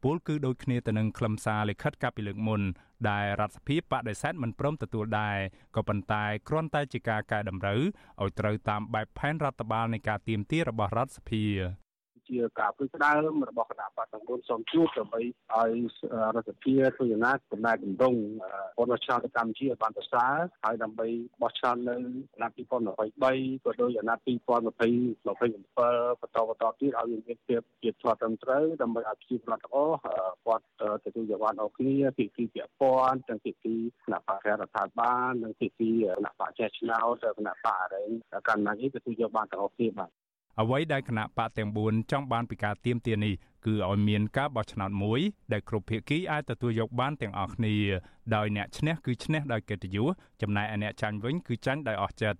ពលគឺដូចគ្នាទៅនឹងខ្លឹមសារលិខិតកាលពីលើកមុនដែលរដ្ឋសភាបដិសេធមិនព្រមទទួលដែរក៏ប៉ុន្តែគ្រាន់តែជាការកែតម្រូវឲ្យត្រូវតាមបែបផែនរដ្ឋបាលនៃការទៀមទារបស់រដ្ឋសភា ជាការព្រឹកស្ដើមរបស់គណៈបកសង្គមសូមជួបដើម្បីឲ្យរដ្ឋសភាធ្វើយ៉ាងណាកំណែតម្រង់ពលរដ្ឋឆ្នោតកម្ពុជាឲ្យបានប្រសើរហើយដើម្បីបោះឆ្នោតនៅអាណត្តិ2023ក៏ដូចអាណត្តិ2027បន្តបន្តទៀតឲ្យមានភាពជាធ្លាប់ត្រឹមត្រូវដើម្បីឲ្យប្រជាពលរដ្ឋទាំងអស់គាត់ទទួលយកបានអស់គ្នាពីពីពាក់ព័ន្ធទាំងពីពីគណៈបករដ្ឋាភិបាលនិងពីពីគណៈបកចេះឆ្នោតគណៈបកអរិញកម្មណានេះទទួលយកបានទាំងអស់គ្នាបាទ អ្វីដែលគណៈបកទាំង4ចង់បានពីការទៀមទានេះគឺឲ្យមានការបោះឆ្នោតមួយដែលគ្រប់ភាគីអាចទទួលយកបានទាំងអស់គ្នាដោយអ្នកឈ្នះគឺឈ្នះដោយកិត្តិយសចំណែកឯអ្នកចាញ់វិញគឺចាញ់ដោយអស់ចិត្ត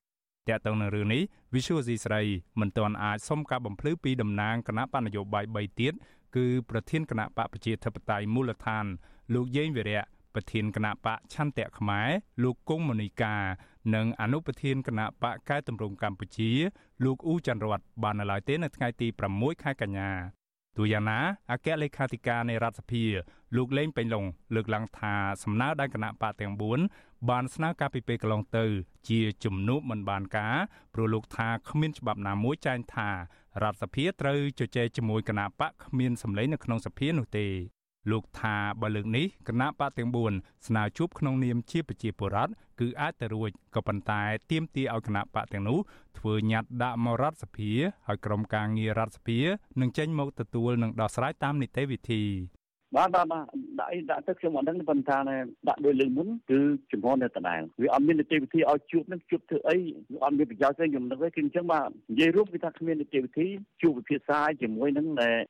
តើតើនឹងរឿងនេះ Visual C ស្រីមិនទាន់អាចសុំការបំភ្លឺពីតំណាងគណៈបកនយោបាយ3ទៀតគឺប្រធានគណៈបកប្រជាធិបតេយ្យមូលដ្ឋាន លោកយេងវិរៈប្រធានគណៈបកឆន្ទៈខ្មែរលោកគង់មនីកា និងអនុប្រធានគណៈបកកែតម្រង់កម្ពុជា លោកអ៊ូច័ន្ទរតបាននៅឡើយទេនៅថ្ងៃទី6ខែកញ្ញាទូយ៉ាងណាអគ្គលេខាធិការនៃរដ្ឋសភា លោកលេងពេញឡុងលើកឡើងថាសំណើដែលគណៈបកទាំង4បានស្នើការពីពេលកន្លងទៅ ជាជំនួបមិនបានការព្រោះលោកថាគ្មានច្បាប់ណាមួយចែងថារដ្ឋសភាត្រូវជជែកជាមួយគណៈបកគ្មានសម្លេងនៅក្នុងសភានោះទេ លោកថាបើលើកនេះគណៈបកទាំង4ស្នើជួបក្នុងនាមជាប្រជាពលរដ្ឋគឺអាចទៅរួចក៏ប៉ុន្តែទាមទារឲ្យគណៈបកទាំងនោះធ្វើញត្តិដាក់មករដ្ឋសភាឲ្យក្រុមការងាររដ្ឋសភានឹងចេញមកទទួលនិងដោះស្រាយតាមនីតិវិធី បាទបាទបាទដាក់អីដាក់ទៅខ្ញុំអត់ដឹងប៉ុន្តែដាក់ដោយលើមុនគឺចំហនៅដដែលវាអត់មាននីតិវិធីឲ្យជួបនឹងជួបធ្វើអីអត់មានប្រយោជន៍ទេខ្ញុំនឹកទេគឺអញ្ចឹងបាទនិយាយរួមគឺថាគ្មាននីតិវិធីជួបវិភាសាជាមួយនឹង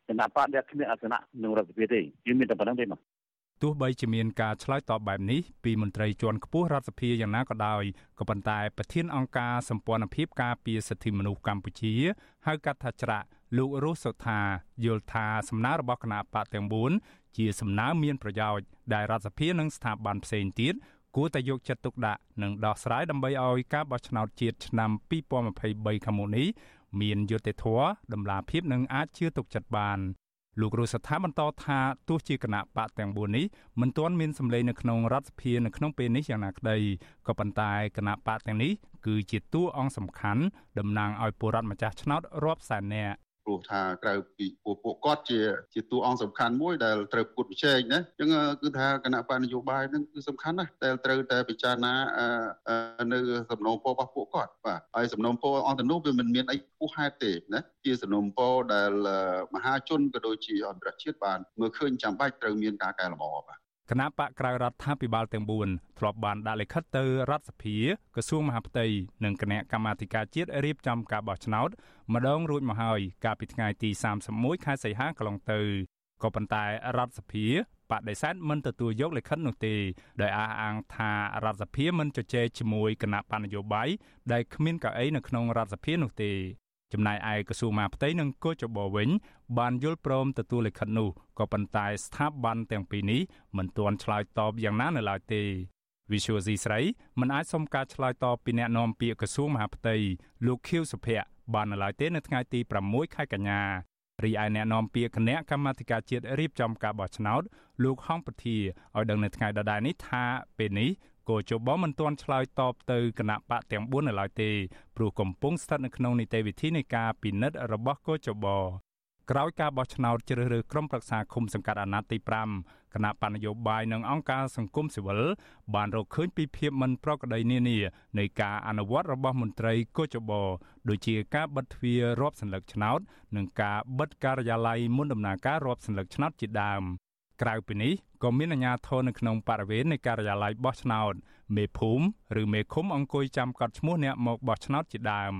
គណៈបកដែលគ្មានអសនៈក្នុងរដ្ឋសភាទេយើងមានតែប៉ុណ្្នឹងទេបាទទោះបីជាមានការឆ្លើយតបបែបនេះពីមន្ត្រីជាន់ខ្ពស់រដ្ឋសភាយ៉ាងណាក៏ដោយក៏ប៉ុន្តែប្រធានអង្គការសម្ព័ន្ធភាពការពារសិទ្ធិមនុស្សកម្ពុជាហៅកាត់ថាច្រាក់លោករស់សុថាយល់ថាសំណើរបស់គណៈបកទាំង4 ជាសំណើមានប្រយោជន៍ដែលរដ្ឋសភានិងស្ថាប័នផ្សេងទៀតគួរតែយកចិត្តទុកដាក់និងដោះស្រាយដើម្បីឲ្យការបោះឆ្នោតជាតិឆ្នាំ2023ខាងមុខនេះមានយុត្តិធម៌តម្លាភាពនិងអាចជឿទុកចិត្តបានលោករស់ស្ថាបន្តថាទោះជាគណៈបកទាំង4នេះមិនទាន់មានសម្លេងនៅក្នុងរដ្ឋសភានៅក្នុងពេលនេះយ៉ាងណាក្តីក៏ប៉ុន្តែគណៈបកទាំងនេះគឺជាតួអង្គសំខាន់តំណាងឲ្យពលរដ្ឋម្ចាស់ឆ្នោតរាប់សែននាក់ ព្រោះថាក្រៅពីពួកពួកគាត់ជាជាតួអង្គសំខាន់មួយដែលត្រូវពុតវិជែកណាអញ្ចឹងគឺថាគណៈបញ្ញយោបាយនឹងគឺសំខាន់ណាស់តែត្រូវតែពិចារណានៅសំណុំពររបស់ពួកគាត់បាទហើយសំណុំពរអន្តរនោះវាមិនមានអីពុះហេតុទេណាជាសំណុំពរដែលមហាជនក៏ដូចជាអន្តរជាតិបានមើលឃើញចាំបាច់ត្រូវមានការកែលម្អបាទ គណៈបកក្រៅរដ្ឋាភិបាលទាំង4ធ្លាប់បានដាក់លិខិតទៅរដ្ឋសភាក្រសួងមហាផ្ទៃនិងគណៈកម្មាធិការជាតិរៀបចំការបោះឆ្នោតម្ដងរួចមកហើយកាលពីថ្ងៃទី31ខែសីហាកន្លងទៅក៏ប៉ុន្តែរដ្ឋសភាបដិសេធមិនទទួលយកលិខិតនោះទេដោយអះអាងថារដ្ឋសភាមិនជជែកជាមួយគណៈបណ្ឌនយោបាយដែលគ្មានកៅអីនៅក្នុងរដ្ឋសភានោះទេ ចំណែកឯក្រសួងមហាផ្ទៃនិងកោចបវិញ បានយល់ព្រមទទួលលិខិតនោះក៏ប៉ុន្តែស្ថាប័នទាំងពីរនេះមិនទាន់ឆ្លើយតបយ៉ាងណានៅឡើយទេ Visual C ស្រីមិនអាចសុំការឆ្លើយតបពីអ្នកនាំពាក្យក្រសួងមហាផ្ទៃលោកខៀវសុភ័ក្របាននៅឡើយទេនៅថ្ងៃទី6ខែកញ្ញារីឯអ្នកនាំពាក្យគណៈកម្មាធិការជាតិរៀបចំការបោះឆ្នោតលោកហងពធាឲ្យដឹងនៅថ្ងៃដដែលនេះថាពេលនេះ គោចបមិនទាន់ឆ្លើយតបទៅគណៈបកទាំង4នៅឡើយទេព្រោះកំពុងស្ថិតនៅក្នុងនីតិវិធីនៃការពិនិត្យរបស់គោចបក្រោយការបោះឆ្នោតជ្រើសរើសក្រុមប្រឹក្សាឃុំសង្កាត់អាណត្តិទី5គណៈបណ្ឌនយោបាយនិងអង្គការសង្គមស៊ីវិលបានរកឃើញពីភាពមិនប្រក្រតីនានានៃការអនុវត្តរបស់មន្ត្រីគូចបដូចជាការបិទទ្វាររាប់សន្លឹកឆ្នោត និងការបិទការិយាល័យមុនដំណើរការរាប់សន្លឹកឆ្នោតជាដើម ក្រៅពីនេះក៏មានអាជ្ញាធរនៅក្នុងបរិវេណនៃការិយាល័យបោះឆ្នោតមេភូមិឬមេឃុំអង្គុយចាំកត់ឈ្មោះអ្នកមកបោះឆ្នោតជាដើម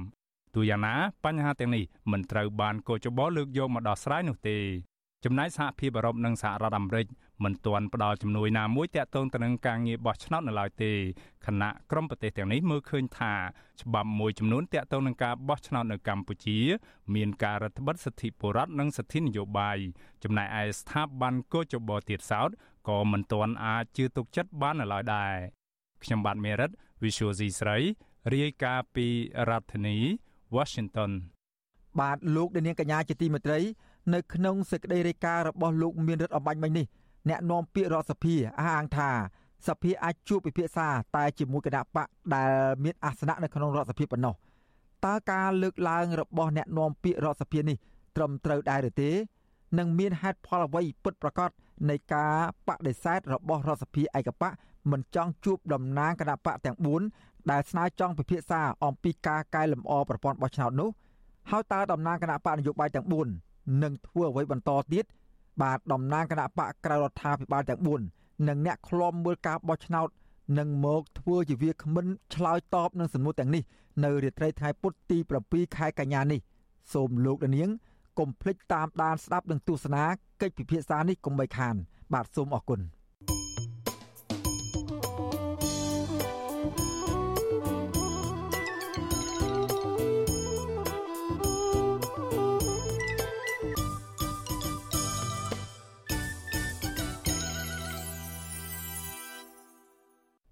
ទូយ៉ាងណាបញ្ហាទាំងនេះមិនត្រូវបានកោចបោលើកយកមកដោះស្រាយនោះទេ ចំណែកសហភាពអឺរ៉ុបនិងសហរដ្ឋអាមេរិកមិនទាន់ផ្ដល់ជំនួយណាមួយទាក់ទងទៅនឹងការងារបោះឆ្នោតនៅឡើយទេខណៈក្រុមប្រទេសទាំងនេះមើលឃើញថាច្បាប់មួយចំនួនទាក់ទងនឹងការបោះឆ្នោតនៅកម្ពុជា មានការរដ្ឋបិទសិទ្ធិបុរដ្ឋនិងសិទ្ធិនយោបាយចំណែកឯស្ថាប័នកោចបោទៀតសោតក៏មិនទាន់អាចជឿទុកចិត្តបាននៅឡើយដែរខ្ញុំបាទមេរិត Visual C ស្រីរាយការណ៍ពីរដ្ឋធានី Washington បាទលោកនាងកញ្ញាជាទីមេត្រី នៅក្នុងសេចក្តីរាយការណ៍របស់លោកមានរិទ្ធអំបញ្ញមិញនេះអ្នកនាំពាក្យរដ្ឋសភាអះអាងថាសភាអាចជួបពិភាក្សាតែជាមួយគណៈបកដែលមានអាសនៈនៅក្នុងរដ្ឋសភាប៉ុណ្ណោះតើការលើកឡើងរបស់អ្នកនាំពាក្យរដ្ឋសភានេះត្រឹមត្រូវដែរឬទេនិងមានហេតុផលអ្វីពិតប្រាកដនៃការបដិសេធរបស់រដ្ឋសភាឯកបកមិនចង់ជួបតំណាងគណៈបកទាំង4ដែលស្នើចង់ពិភាក្សាអំពីការកែលម្អប្រព័ន្ធបោះឆ្នោតនោះហើយតើតំណាងគណៈបកនយោបាយទាំង4 នឹងធ្វើអ្វីបន្តទៀតបាទតំណាងគណៈបកក្រៅរដ្ឋាភិបាលទាំង4និងអ្នកខ្លំមើលការបោះឆ្នោតនឹងមកធ្វើជាវាគ្មិនឆ្លើយតបនឹងសំណួរទាំងនេះនៅរាត្រីថ្ងៃពុធទី7ខែកញ្ញានេះសូមលោកនាងកុំភ្លេចតាមដានស្ដាប់និងទស្សនាកិច្ចពិភាក្សានេះកុំបីខាន បាទសូមអរគុណ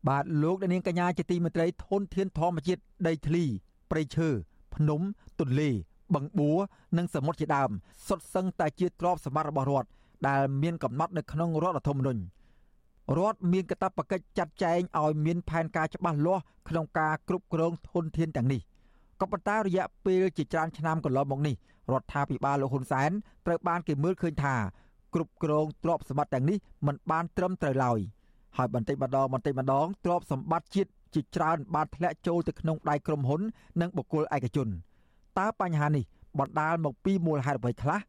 បាទលោកនាងកញ្ញាជាទីមេត្រីធនធានធម្មជាតិដីធ្លីព្រៃឈើភ្នំទន្លេបឹងបួរនិងសមុទ្រជាដើមសុទ្ធសឹងតែជាទ្រព្យសម្បត្តិរបស់រដ្ឋដែលមានកំណត់នៅក្នុងរដ្ឋធម្មនុញ្ញរដ្ឋមានកាតព្វកិច្ចចាត់ចែងឲ្យមានផែនការច្បាស់លាស់ក្នុងការគ្រប់គ្រងធនធានទាំងនេះក៏ប៉ុន្តែរយៈពេលជាច្រើនឆ្នាំកន្លងមកនេះរដ្ឋាភិបាលលោកហ៊ុនសែនត្រូវបានគេមើលឃើញថាគ្រប់គ្រងទ្រព្យសម្បត្តិទាំងនេះមិនបានត្រឹមត្រូវឡើយ ហើយបន្តិចម្ដងបន្តិចម្ដងទ្រព្យសម្បត្តិជាតិជាច្រើនបានធ្លាក់ចូលទៅក្នុងដៃក្រុមហ៊ុន និងបុគ្គលឯកជនតើបញ្ហានេះបណ្ដាលមកពីមូលហេតុអ្វីខ្លះ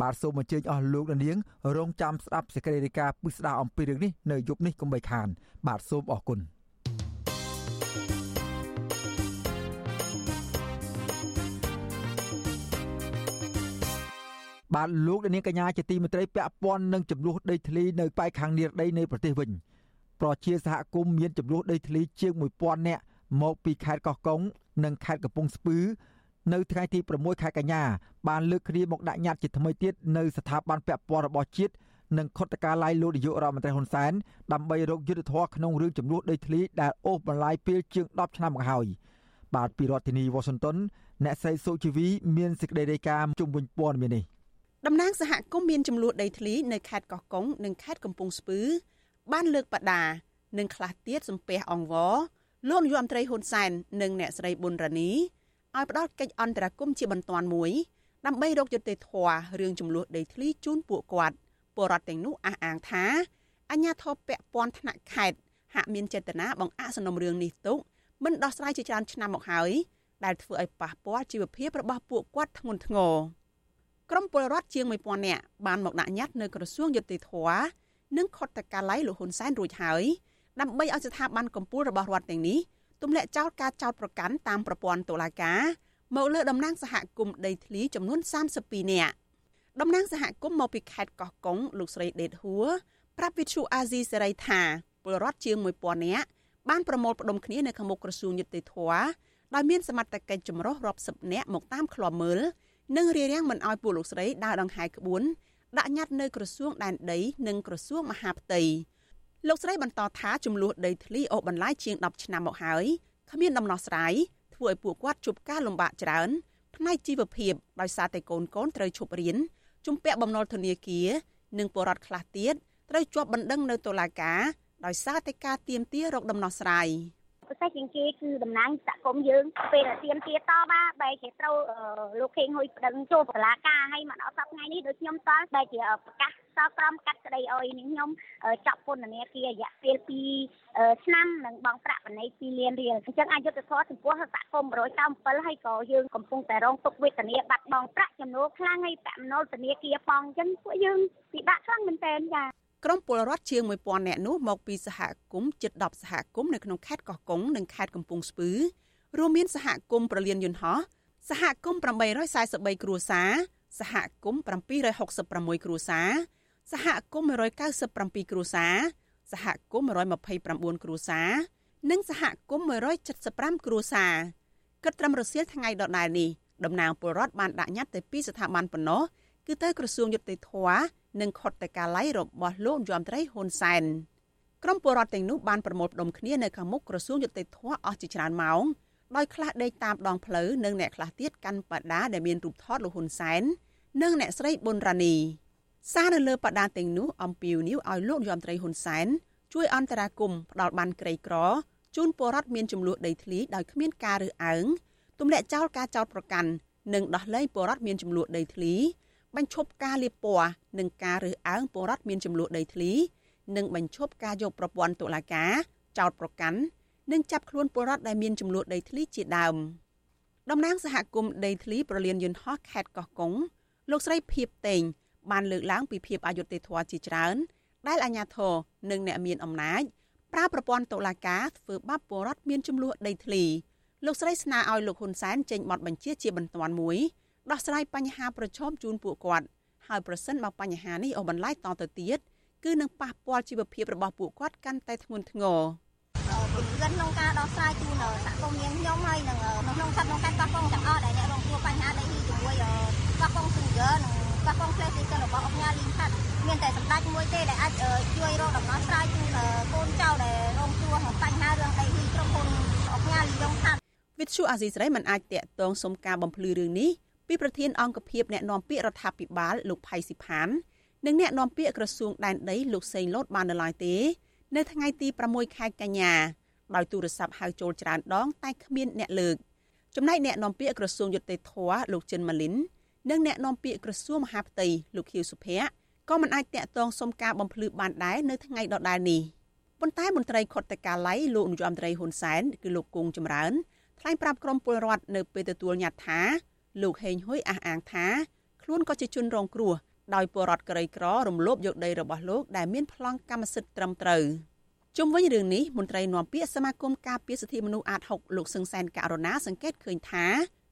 បាទសូមអញ្ជើញអស់លោកនាងរងចាំស្ដាប់សេចក្តីរាយការណ៍ពិស្ដារអំពីរឿងនេះនៅយប់នេះកុំបីខាន បាទសូមអរគុណបាទលោកនាងកញ្ញាជាទីមេត្រីពាក់ព័ន្ធនឹងចំនួនដីធ្លីនៅប៉ែកខាងនិរដីនៃប្រទេសវិញ ប្រជាសហគមន៍មានចំនួនដីធ្លីជាង1000នាក់មកពីខេត្តកោះកុងនិងខេត្តកំពង់ស្ពឺនៅថ្ងៃទី6ខែកញ្ញាបានលើកគ្នាមកដាក់ញត្តិជាថ្មីទៀតនៅស្ថាប័នពាក់ព័ន្ធរបស់ជាតិនិងខុទ្ទកាល័យលោកនាយករដ្ឋមន្ត្រីហ៊ុនសែនដើម្បីរកយុទ្ធធរក្នុងរឿងចំនួនដីធ្លីដែលអូសបន្លាយពេលជាង10ឆ្នាំមកហើយបាទពីរដ្ឋធានីវ៉ាស៊ីនតោនអ្នកស្រីសុជីវីមានសេចក្តីរាយការណ៍ជុំវិញព័ត៌មាននេះតំណាងសហគមន៍មានចំនួនដីធ្លីនៅខេត្តកោះកុងនិងខេត្តកំពង់ស្ពឺ បានលើកបដានិងខ្លះទៀតសំពះអង្វរលោកនាយរដ្ឋមន្ត្រីហ៊ុនសែននិងអ្នកស្រីប៊ុនរ៉ានីឲ្យផ្ដល់កិច្ចអន្តរាគមន៍ជាបន្ទាន់មួយដើម្បីរកយុត្តិធម៌រឿងចំនួនដីធ្លីជូនពួកគាត់ពលរដ្ឋទាំងនោះអះអាងថាអញ្ញាធិបពពាន់ថ្នាក់ខេត្តហាក់មានចេតនាបង្អាក់សំណុំរឿងនេះទុកមិនដោះស្រាយជាច្រើនឆ្នាំមកហើយដែលធ្វើឲ្យប៉ះពាល់ជីវភាពរបស់ពួកគាត់ធ្ងន់ធ្ងរក្រមពលរដ្ឋជាង1000នាក់បានមកដាក់ញត្តិនៅក្រសួងយុតិធធ និងខុទ្ទកាល័យលោកហ៊ុនសែនរួចហើយដើម្បីឲ្យស្ថាប័នកម្ពុជារបស់រដ្ឋទាំងនេះទម្លាក់ចោលការចោទប្រកាន់តាមប្រព័ន្ធតុលាការមកលើតំណាងសហគមន៍ដីធ្លីចំនួន32នាក់តំណាងសហគមន៍មកពីខេត្តកោះកុងលោកស្រីដេតហួរប្រាប់វិទ្យុអាស៊ីសេរីថាពលរដ្ឋជាង1000នាក់បានប្រមូលផ្ដុំគ្នានៅខាងមុខក្រសួងយុតិធធដោយមានសមត្ថកិច្ចចម្រុះរាប់សិបនាក់មកតាមឃ្លាំមើលនិងរារាំងមិនឲ្យពួកលោកស្រីដើរដង្ហែក្បួន ដាក់ញត្តិនៅក្រសួងដែនដីនិងក្រសួងមហាផ្ទៃលោកស្រីបន្តថាចំនួនដីធ្លីអូបន្លាយជាង10ឆ្នាំមកហើយគ្មានដំណោះស្រាយធ្វើឲ្យពួកគាត់ជួបការលំបាកច្រើនផ្នែកជីវភាពដោយសារតែកូនកូនត្រូវឈប់រៀនជំពាក់បំណុលធនាគារនិងបរិវត្តខ្លះទៀតត្រូវជាប់បណ្ដឹងនៅតុលាការដោយសារតែការទៀមទារកដំណោះស្រាយ។ ពិសេសជាងគេគឺតំណាងសហគមន៍យើងពេលដែលទៀមទាតបាបែរជាត្រូវលោកខេងហ៊ុយប្តឹងចូលតុលាការហើយមកដល់សប្តាហ៍ថ្ងៃនេះដូចខ្ញុំតបែរជាប្រកាសសក្រមកាត់ក្តីអុយនេះខ្ញុំចាប់ពន្ធនាគាររយៈពេល2ឆ្នាំនិងបង់ប្រាក់បណ្ណៃ2លានរៀលអញ្ចឹងអយុធធម៌ចំពោះសហគមន៍197ហើយក៏យើងកំពុងតែរងទុក្ខវេទនាបាត់បង់ប្រាក់ចំនួនខ្លាំងហើយប្រាក់ចំណូលធនាគារផងអញ្ចឹងពួកយើងពិបាកខ្លាំងមែនទែនចា ក្រុមពលរដ្ឋជាង1000នាក់នោះមកពីសហគមន៍ជិត10សហគមន៍នៅក្នុងខេត្តកោះកុងនិងខេត្តកំពង់ស្ពឺរួមមានសហគមន៍ប្រលានយន្តហោះសហគមន៍843គ្រួសារសហគមន៍766គ្រួសារសហគមន៍197គ្រួសារសហគមន៍129គ្រួសារនិងសហគមន៍175គ្រួសារគិតត្រឹមរសៀលថ្ងៃដដែលនេះតំណាងពលរដ្ឋបានដាក់ញត្តិទៅពីស្ថាប័នប៉ុណ្ណោះ គឺទៅក្រសួងយុតិធធនិងខុទ្ទកាល័យរបស់លោកយមត្រីហ៊ុនសែនក្រុមពលរដ្ឋទាំងនោះបានប្រមូលផ្ដុំគ្នានៅខាងមុខក្រសួងយុតិធធអស់ជាច្រើនម៉ោងដោយខ្លះដេកតាមដងផ្លូវនិងអ្នកខ្លះទៀតកាន់បដាដែលមានរូបថតលោកហ៊ុនសែននិងអ្នកស្រីប៊ុនរ៉ានីសារនៅលើបដាទាំងនោះអំពាវនាវឲ្យលោកយមត្រីហ៊ុនសែនជួយអន្តរាគមន៍ផ្ដល់បានក្រីក្រជូនពលរដ្ឋមានចំនួនដីធ្លីដោយគ្មានការរើសអើងទម្លាក់ចោលការចោទប្រកាន់និងដោះលែងពលរដ្ឋមានចំនួនដីធ្លី បញ្ឈប់ការលាបពណ៌និងការរើសអើងពលរដ្ឋមានចំនួនដីធ្លី និងបញ្ឈប់ការយកប្រព័ន្ធតុលាការចោតប្រកាន់និងចាប់ខ្លួនពលរដ្ឋដែលមានចំនួនដីធ្លីជាដើមតំណាងសហគមន៍ដីធ្លីប្រលានយន្តហោះខេត្តកោះកុងលោកស្រីភៀបតេងបានលើកឡើងពីភាពអយុត្តិធម៌ជាច្រើនដែលអាជ្ញាធរនិងអ្នកមានអំណាចប្រើប្រព័ន្ធតុលាការធ្វើបាបពលរដ្ឋមានចំនួនដីធ្លីលោកស្រីស្នើឲ្យលោកហ៊ុនសែនចេញបទបញ្ជាជាបន្ទាន់មួយ ដោះស្រាយបញ្ហាប្រឈមជូនពួកគាត់ហើយប្រសិនបើបញ្ហានេះអូសបន្លាយតទៅទៀតគឺនឹងប៉ះពាល់ជីវភាពរបស់ពួកគាត់កាន់តែធ្ងន់ធ្ងរពង្រឹងក្នុងការដោះស្រាយជូនសហគមន៍យើងខ្ញុំហើយនឹងក្នុងខិតក្នុងកាត់កោះកុងទាំងអស់ដែលអ្នករងគ្រោះបញ្ហាដីនេះជាមួយកោះកុងស៊ូហ្គើនិងកោះកុងផ្លេស៊ីសិនរបស់អង្គការលីងខាត់មានតែសម្ដេចមួយទេដែលអាចជួយរកដំណោះស្រាយជូនកូនចៅដែលរងគ្រោះបញ្ហារឿងដីនេះក្រុមហ៊ុនអង្គការលីយ៉ុងខាត់វិទ្យុអាស៊ីសេរីមិនអាចតាក់ទងសុំការបំភ្លឺរឿងនេះ ពីប្រធានអង្គភិបអ្នកណែនាំពាក្យរដ្ឋាភិបាលលោកផៃស៊ីផាននិងអ្នកណែនាំពាក្យក្រសួងដែនដីលោកសេងលូតបាននៅឡើយទេនៅថ្ងៃទី6ខែកញ្ញាដោយទូរស័ព្ទហៅចូលច្រើនដងតែគ្មានអ្នកលើកចំណែកអ្នកនាំពាក្យក្រសួងយុតិធធលោកចិនម៉ាលីននិងអ្នកនាំពាក្យក្រសួងមហាផ្ទៃលោកខៀវសុភ័ក្រក៏មិនអាចតាក់ទងសុំការបំភ្លឺបានដែរនៅថ្ងៃដដែលនេះប៉ុន្តែមន្ត្រីខុទ្ទកាល័យលោកនាយរដ្ឋមន្ត្រីហ៊ុនសែនគឺលោកគង់ចម្រើនថ្លែងប្រាប់ក្រុមពលរដ្ឋនៅពេលទទួលញត្តិថា លោកហេងហ៊ុយអះអាងថាខ្លួនក៏ជាជនរងគ្រោះដោយពលរដ្ឋក្រីក្ររំលោភយកដីរបស់លោកដែលមានប្លង់កម្មសិទ្ធិត្រឹមត្រូវជុំវិញរឿងនេះមន្ត្រីនាំពាក្យសមាគមការពារសិទ្ធិមនុស្សអាត6លោកសឹងសែនករណាសង្កេតឃើញថា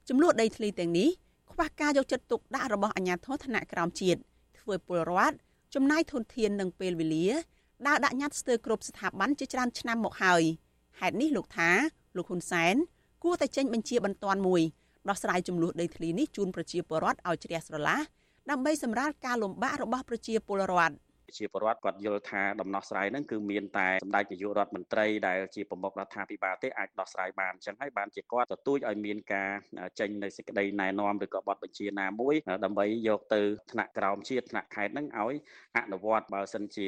ចំនួនដីធ្លីទាំងនេះខ្វះការយកចិត្តទុកដាក់របស់អាជ្ញាធរថ្នាក់ក្រោមជាតិធ្វើពលរដ្ឋចំណាយធនធាននិងពេលវេលាដើរដាក់ញត្តិស្ទើរគ្រប់ស្ថាប័នជាច្រើនឆ្នាំមកហើយហេតុនេះលោកថាលោកហ៊ុនសែនគួរតែចេញបញ្ជាបន្ទាន់មួយ ដោះស្រាយចំនួនដីធ្លីនេះជូនប្រជាពលរដ្ឋឲ្យជ្រះស្រឡះដើម្បីសម្រាលការលំបាករបស់ប្រជាពលរដ្ឋជាពលរដ្ឋគាត់យល់ថាដំណោះស្រាយហ្នឹងគឺមានតែសម្ដេចនាយករដ្ឋមន្ត្រីដែលជាប្រមុខរដ្ឋាភិបាលទេអាចដោះស្រាយបានអញ្ចឹងហើយបានជាគាត់ទទូចឲ្យមានការចេញនៅសេចក្តីណែនាំឬក៏បទបញ្ជាណាមួយដើម្បីយកទៅថ្នាក់ក្រោមជាតិថ្នាក់ខេត្តហ្នឹងឲ្យអនុវត្តបើសិនជា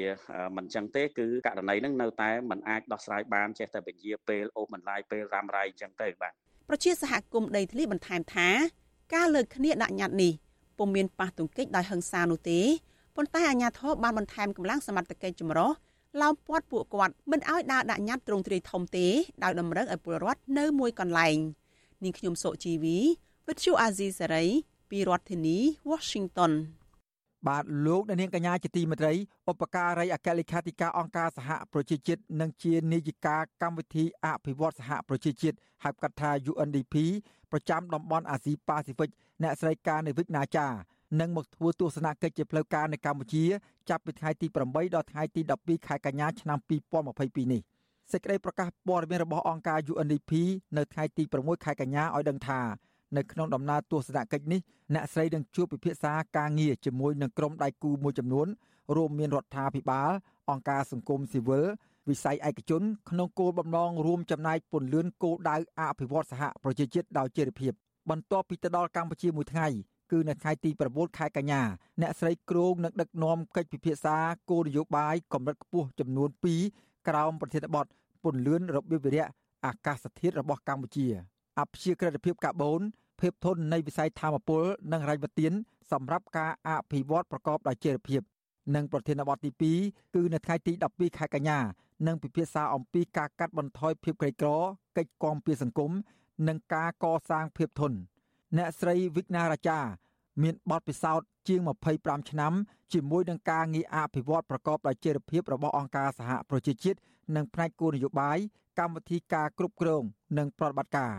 មិនអញ្ចឹងទេគឺករណីហ្នឹងនៅតែមិនអាចដោះស្រាយបានចេះតែពជាពេលអូសបន្លាយពេលរ៉ាំរ៉ៃអញ្ចឹងទៅបាទ ប្រជាសហគមន៍ដីធ្លីបន្ថែមថាការលើកគ្នាដាក់ញត្តិនេះពុំមានប៉ះទង្គិចដោយហិង្សានោះទេប៉ុន្តែអាជ្ញាធរបានបន្ថែមកម្លាំងសមត្ថកិច្ចចម្រុះឡោមព័ទ្ធពួកគាត់មិនឲ្យដើរដាក់ញត្តិទ្រង់ទ្រាយធំទេដោយតម្រូវឲ្យពលរដ្ឋនៅមួយកន្លែងនាងខ្ញុំសុជីវីវិទ្យុអាស៊ីសេរីពីរដ្ឋធានី Washington បាទលោកនាងកញ្ញាជាទីមេត្រីឧបការីអគ្គលេខាធិការអង្គការសហប្រជាជាតិនិងជានាយិកាកម្មវិធីអភិវឌ្ឍសហប្រជាជាតិហៅកាត់ថា UNDP ប្រចាំតំបន់អាស៊ីប៉ាស៊ីហ្វិកអ្នកស្រីការនៃវិកណាចានឹងមកធ្វើទស្សនកិច្ចជាផ្លូវការនៅកម្ពុជាចាប់ពីថ្ងៃទី8ដល់ថ្ងៃទី12ខែកញ្ញាឆ្នាំ2022នេះសេចក្តីប្រកាសព័ត៌មានរបស់អង្គការ UNDP នៅថ្ងៃទី6ខែកញ្ញាឲ្យដឹងថា នៅក្នុងដំណើរទស្សនកិច្ចនេះអ្នកស្រីនឹងជួបពិភាក្សាការងារជាមួយនឹងក្រុមដៃគូមួយចំនួនរួមមានរដ្ឋាភិបាល អង្គការសង្គមស៊ីវិលវិស័យឯកជន ក្នុងគោលបំណងរួមចំណែកពន្លឿនគោលដៅអភិវឌ្ឍសហប្រជាជាតិដោយចីរភាពបន្ទាប់ពីទៅដល់កម្ពុជាមួយថ្ងៃគឺនៅថ្ងៃទី9ខែកញ្ញាអ្នកស្រីក្រងនឹងដឹកនាំកិច្ចពិភាក្សាគោលនយោបាយកម្រិតខ្ពស់ចំនួន2ក្រោមប្រធានបទពន្លឿនរបៀបវិរៈអាកាសធាតុរបស់កម្ពុជា អព្យាក្រឹតភាពកាបូនភាពធន់នៃវិស័យធម្មពលនិងរ៉ៃវទៀនសម្រាប់ការអភិវឌ្ឍប្រកបដោយចីរភាពនិងប្រធានបទទី2គឺនៅថ្ងៃទី12ខែកញ្ញានឹងពិភាក្សាអំពីការកាត់បន្ថយភាពក្រីក្រកិច្ចគាំពៀសង្គមនិងការកសាងភាពធន់អ្នកស្រីវិកណារាចាមានបទពិសោធន៍ជាង25ឆ្នាំជាមួយនឹងការងារអភិវឌ្ឍប្រកបដោយចីរភាពរបស់អង្គការសហប្រជាជាតិនិងផ្នែកគោលនយោបាយកម្មវិធីការគ្រប់គ្រងនិងប្រតិបត្តិការ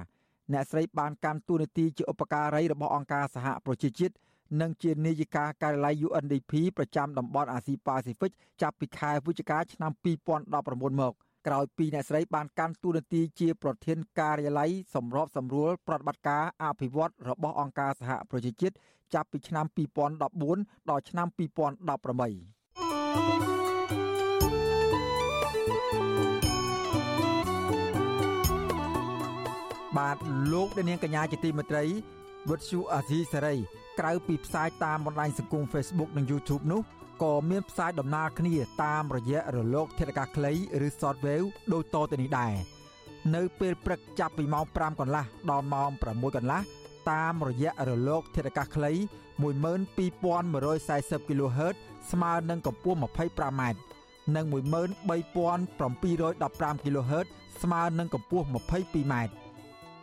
អ្នកស្រីបានកាន់តួនាទីជាឧបការីរបស់អង្គការសហប្រជាជាតិនិងជានាយិកាការិយាល័យ UNDP ប្រចាំតំបន់អាស៊ីប៉ាស៊ីហ្វិកចាប់ពីខែវិច្ឆិកាឆ្នាំ2019មកក្រោយពីអ្នកស្រីបានកាន់តួនាទីជាប្រធានការិយាល័យសម្របសម្រួលប្រតិបត្តិការអភិវឌ្ឍរបស់អង្គការសហប្រជាជាតិចាប់ពីឆ្នាំ2014ដល់ឆ្នាំ2018 បាទលោកនាងកញ្ញាជាទីមេត្រីវុទ្ធុអាស៊ីសេរីក្រៅពីផ្សាយតាមបណ្ដាញសង្គម Facebook និង YouTube នោះក៏មានផ្សាយដំណើរគ្នាតាមរយៈរលក ធាតុអាកាសខ្លីឬ Shortwave ដូចតទៅនេះដែរនៅពេលព្រឹកចាប់ពីម៉ោង5កន្លះដល់ម៉ោង6កន្លះតាមរយៈរលក ធាតុអាកាសខ្លី12140 kHz ស្មើនឹងកម្ពស់ 25m និង13715 kHz ស្មើនឹងកម្ពស់ 22m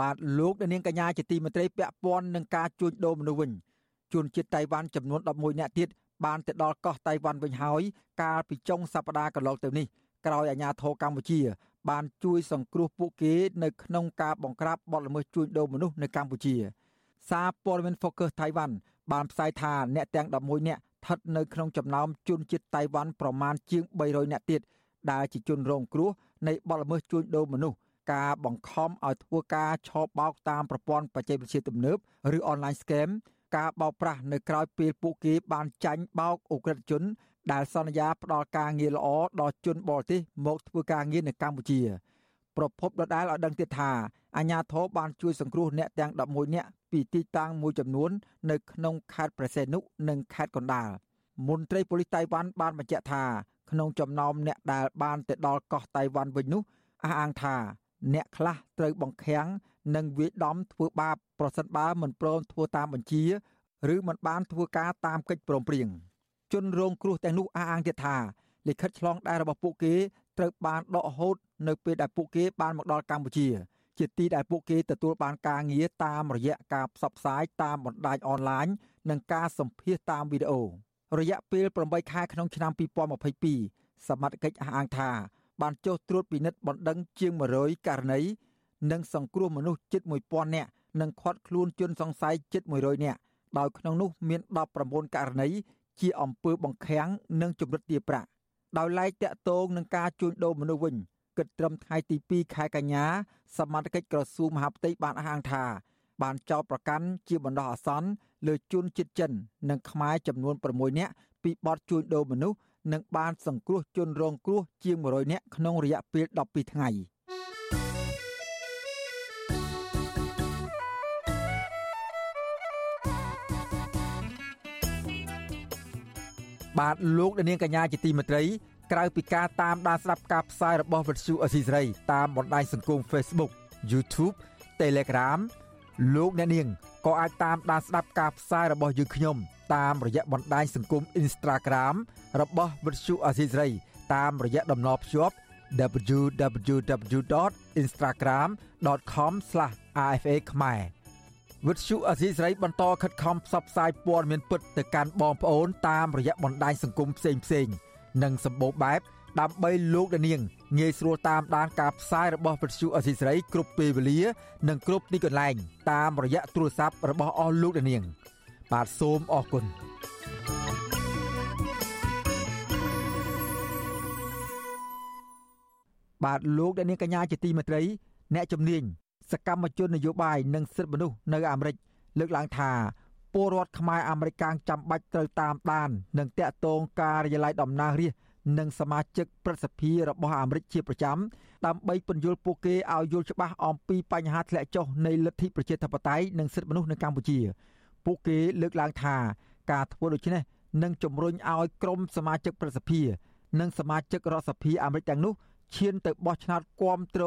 បាទលោកនាងកញ្ញាជាទីមេត្រីពាក់ព័ន្ធនឹងការជួញដូរមនុស្សវិញជនជាតិតៃវ៉ាន់ចំនួន11នាក់ទៀតបានទៅដល់កោះតៃវ៉ាន់វិញហើយកាលពីចុងសប្តាហ៍កន្លងទៅនេះក្រោយអាជ្ញាធរកម្ពុជា បានជួយសង្គ្រោះពួកគេនៅក្នុងការបង្ក្រាបបទល្មើសជួញដូរមនុស្សនៅកម្ពុជា សារព័ត៌មាន Focus Taiwan បានផ្សាយថាអ្នកទាំង11នាក់ស្ថិតនៅក្នុងចំណោមជនជាតិតៃវ៉ាន់ប្រមាណជាង300នាក់ទៀតដែលជាជនរងគ្រោះនៃបទល្មើសជួញដូរមនុស្ស ការបង្ខំឲ្យធ្វើការឆោបបោកតាមប្រព័ន្ធបច្ចេកវិទ្យាទំនើបឬ online scam ការបោកប្រាស់នៅក្រៅពេលពួកគេបានចាញ់បោកអ ுக ្រិតជន ដែលសន្យាផ្ដល់ការងារល្អដល់ជនបរទេសមកធ្វើការងារនៅកម្ពុជា ប្រពន្ធដដែលឲ្យដឹងទៀតថាអាញាធរបានជួយសង្គ្រោះអ្នកទាំង11នាក់ពីទីតាំងមួយចំនួន នៅក្នុងខេត្តព្រះសីហនុនិងខេត្តកណ្ដាលមន្ត្រីប៉ូលីសតៃវ៉ាន់បានបញ្ជាក់ថាក្នុងចំណោមអ្នកដែលបានទៅដល់កោះតៃវ៉ាន់វិញនោះអះអាងថា អ្នកខ្លះត្រូវបង្ខាំងនិងវាយដំធ្វើបាបប្រសិនបើមិនព្រមធ្វើតាមបញ្ជាឬមិនបានធ្វើការតាមកិច្ចព្រមព្រៀងជនរងគ្រោះទាំងនោះអះអាងទៀតថាលិខិតឆ្លងដែនរបស់ពួកគេត្រូវបានដកហូតនៅពេលដែលពួកគេបានមកដល់កម្ពុជា ជាទីដែលពួកគេទទួលបានការងារតាមរយៈការផ្សព្វផ្សាយតាមបណ្ដាញអនឡាញនិងការសម្ភាសតាមវីដេអូរយៈពេល8ខែក្នុងឆ្នាំ2022សមត្ថកិច្ចអះអាងថា បានចុះត្រួតពិនិត្យបណ្ដឹងជាង100ករណីនិងសង្គ្រោះមនុស្សជិត1000នាក់និងឃាត់ខ្លួនជនសង្ស័យជិត100នាក់ដោយក្នុងនោះមាន19ករណីជាអំពើបង្ខាំងនិងជំរិតទារប្រាក់ដោយឡែកតាក់ទងនឹងការជួញដូរមនុស្សវិញគិតត្រឹមថ្ងៃទី2ខែកញ្ញាសមាជិកក្រសួងមហាផ្ទៃបានអះអាងថា បានចោទប្រកាន់ជាបណ្ដោះអាសន្នលើជនជាតិចិន និងខ្មែរចំនួន6នាក់ពីបទជួញដូរមនុស្ស និងបានសង្គ្រោះជនរងគ្រោះជាង100នាក់ក្នុងរយៈពេល12ថ្ងៃបាទលោកនាងកញ្ញាជាទីមេត្រីក្រៅពីការតាមដានស្ដាប់ការផ្សាយរបស់វិទ្យុអស៊ីសេរីតាមបណ្ដាញសង្គម Facebook YouTube Telegram លោកអ្នកនាង ក៏អាចតាមដានស្ដាប់ការផ្សាយរបស់យើងខ្ញុំតាមរយៈបណ្ដាញសង្គម Instagram របស់វិទ្យុអសីស្រីតាមរយៈតំណភ្ជាប់ www.instagram.com/rfa ខ្មែរវិទ្យុអសីស្រីបន្តខិតខំផ្សព្វផ្សាយព័ត៌មានពិតទៅកាន់បងប្អូនតាមរយៈបណ្ដាញសង្គមផ្សេងៗនិងសម្បូរបែបដើម្បីលោកនាង ងាយស្រួលតាមដានការផ្សាយរបស់វិទ្យុអសីស្រីគ្រប់ពេលវេលា និងគ្រប់ទីកន្លែង តាមរយៈទូរស័ព្ទរបស់អស់លោកនាង បាទសូមអរគុណបាទលោកអ្នកនាងកញ្ញាជាទីមេត្រី អ្នកជំនាញសកម្មជននយោបាយនិងសិទ្ធិមនុស្សនៅអាមេរិកលើកឡើងថាពលរដ្ឋខ្មែរអាមេរិកកាំងចាំបាច់ត្រូវតាមដាន និងតាក់ទងការិយាល័យតំណាងរាស្ត្រ និងសមាជិកព្រឹទ្ធសភារបស់អាមេរិកជាប្រចាំដើម្បីពន្យល់ពួកគេឲ្យយល់ច្បាស់អំពីបញ្ហាធ្លាក់ចុះនៃលទ្ធិប្រជាធិបតេយ្យនិងសិទ្ធិមនុស្សនៅកម្ពុជាពួកគេលើកឡើងថាការធ្វើដូច្នេះនឹងជំរុញឲ្យក្រុមសមាជិកព្រឹទ្ធសភា និងសមាជិករដ្ឋសភាអាមេរិកទាំងនោះឈានទៅបោះឆ្នោតគាំទ្រ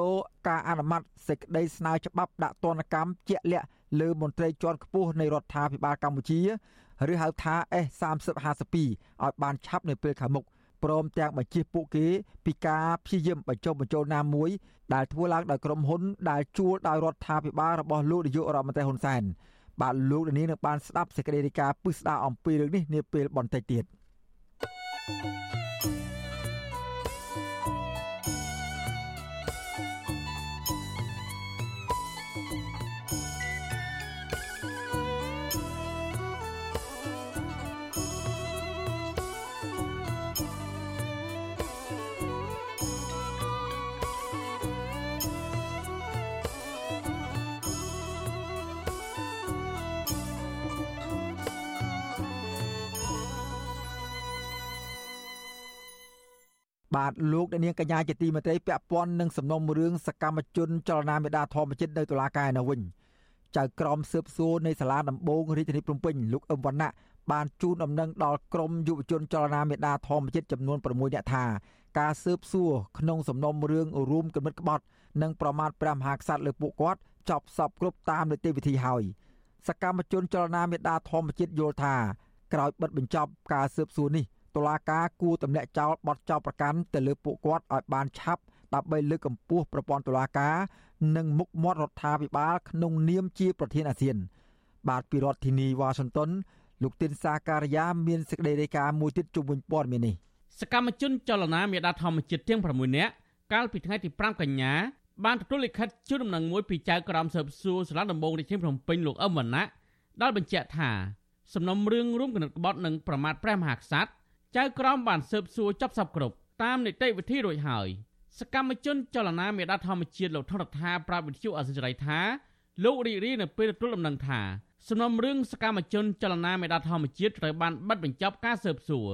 ការអនុម័តសេចក្តីស្នើច្បាប់ដាក់ទណ្ឌកម្មជាក់លាក់លើមន្ត្រីជាន់ខ្ពស់នៃរដ្ឋាភិបាលកម្ពុជាឬហៅថា S3052 ឲ្យបានឆាប់នៅពេលខាងមុខ ព្រមទាំងបញ្ជាពួកគេពីការព្យាយាមបញ្ចុះបញ្ចូលណាមួយដែលធ្វើឡើងដោយក្រុមហ៊ុនដែលជួលដោយរដ្ឋាភិបាលរបស់លោកនាយករដ្ឋមន្ត្រីហ៊ុនសែនបាទលោកនាងនឹងបានស្ដាប់សេចក្តីរាយការណ៍ពិស្ដារអំពីរឿងនេះនាពេលបន្តិចទៀត thank you ទលោកអ្នកនាងកញ្ញាជាទីមេត្រីពាក់ព័ន្ធនឹងសំណុំរឿងសកម្មជនចលនាមេដាធម្មជាតិនៅតុលាការនៅវិញចៅក្រមស៊ើបសួរនៃសាលាដំបងរាជធានីភ្នំពេញលោកអឹមវណ្ណៈបានជូនដំណឹងដល់ក្រមយុវជនចលនាមេដាធម្មជាតិចំនួន6នាក់ថាការស៊ើបសួរក្នុងសំណុំរឿងរួមគំនិតក្បត់និងប្រមាថព្រះមហាក្សត្រលើពួកគាត់ចប់សពគ្រប់តាមនីតិវិធីហើយសកម្មជនចលនាមេដាធម្មជាតិយល់ថាក្រោយបិទបញ្ចប់ការស៊ើបសួរនេះ តុលាការគួរទម្លាក់ចោលបទចោទប្រកាន់ទៅលើពួកគាត់ឲ្យបានឆាប់ដើម្បីលើកកម្ពស់ប្រព័ន្ធតុលាការ និងមុខមាត់រដ្ឋាភិបាលក្នុងនាមជាប្រធានអាស៊ាន បាទពីរដ្ឋធានីវ៉ាស៊ីនតោនលោកទីនសាការីយ៉ាមានសេចក្តីរាយការណ៍មួយទៀតជុំវិញព័ត៌មាននេះសកម្មជនចលនាមេដាធម្មជាតិទាំង6នាក់កាលពីថ្ងៃទី5កញ្ញាបានទទួលលិខិតជូនដំណឹងមួយពីចៅក្រមស៊ើបសួរសាលាដំបងរាជធានីភ្នំពេញលោកអឹមវណ្ណៈដែលបញ្ជាក់ថាសំណុំរឿងរួមគំនិតក្បត់និងប្រមាថព្រះមហាក្សត្រ ចៅក្រមបានស៊ើបសួរចាប់សពគ្រប់តាមនីតិវិធីរួចហើយសកម្មជនចលនាមេដាធម្មជាតិលោកថនរដ្ឋាប្រាប់វិទ្យុអសិរ័យថាលោករីករាយនៅពេលទទួលដំណឹងថាសំណុំរឿងសកម្មជនចលនាមេដាធម្មជាតិត្រូវបានបិទបញ្ចប់ការស៊ើបសួរ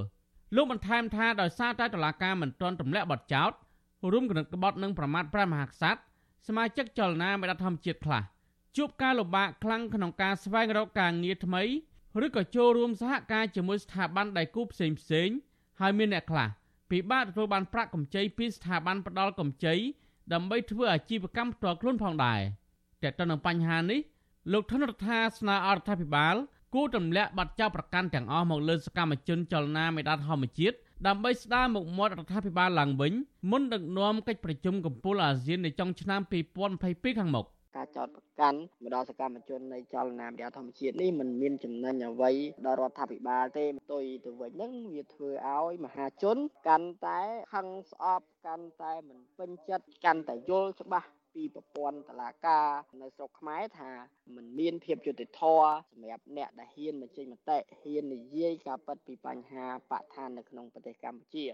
លោកបន្ថែមថាដោយសារតែតុលាការមិនទាន់ទម្លាក់បទចោទរួមគំនិតក្បត់និងប្រមាថព្រះមហាក្សត្រសមាជិកចលនាមេដាធម្មជាតិខ្លះជួបការលំបាកខ្លាំងក្នុងការស្វែងរកការងារថ្មី ឬក៏ចូលរួមសហការជាមួយស្ថាប័នដៃគូផ្សេងផ្សេងហើយមានអ្នកខ្លះពិបាកទទួលបានប្រាក់កម្ចីពីស្ថាប័នផ្ដល់កម្ចីដើម្បីធ្វើអាជីវកម្មផ្ទាល់ខ្លួនផងដែរតែទៅនឹងបញ្ហានេះលោកធនរដ្ឋាស្នើអរដ្ឋាភិបាលគួរទម្លាក់ប័ណ្ណចោលប្រកាន់ទាំងអស់មកលើសកម្មជនចលនាមេដាធម្មជាតិដើម្បីស្ដារមុខមាត់រដ្ឋាភិបាលឡើងវិញមុនដឹកនាំកិច្ចប្រជុំកំពូលអាស៊ាននៅចុងឆ្នាំ2022ខាងមុខ ការចោតប្រកាន់មកដល់សកម្មជននៃចលនាមេធាធម្មជាតិនេះមិនមានចំណេញអ្វីដល់រដ្ឋាភិបាលទេផ្ទុយទៅវិញនឹងវាធ្វើឲ្យមហាជន កាន់តែខឹងស្អប់កាន់តែមិនពេញចិត្តកាន់តែយល់ច្បាស់ពីប្រព័ន្ធតឡាការនៅស្រុកខ្មែរថាมันមានភាពយុត្តិធម៌សម្រាប់អ្នកដែលហ៊ានបញ្ចេញមតិហ៊ាននិយាយការពិតពីបញ្ហាបរិស្ថាននៅក្នុងប្រទេសកម្ពុជា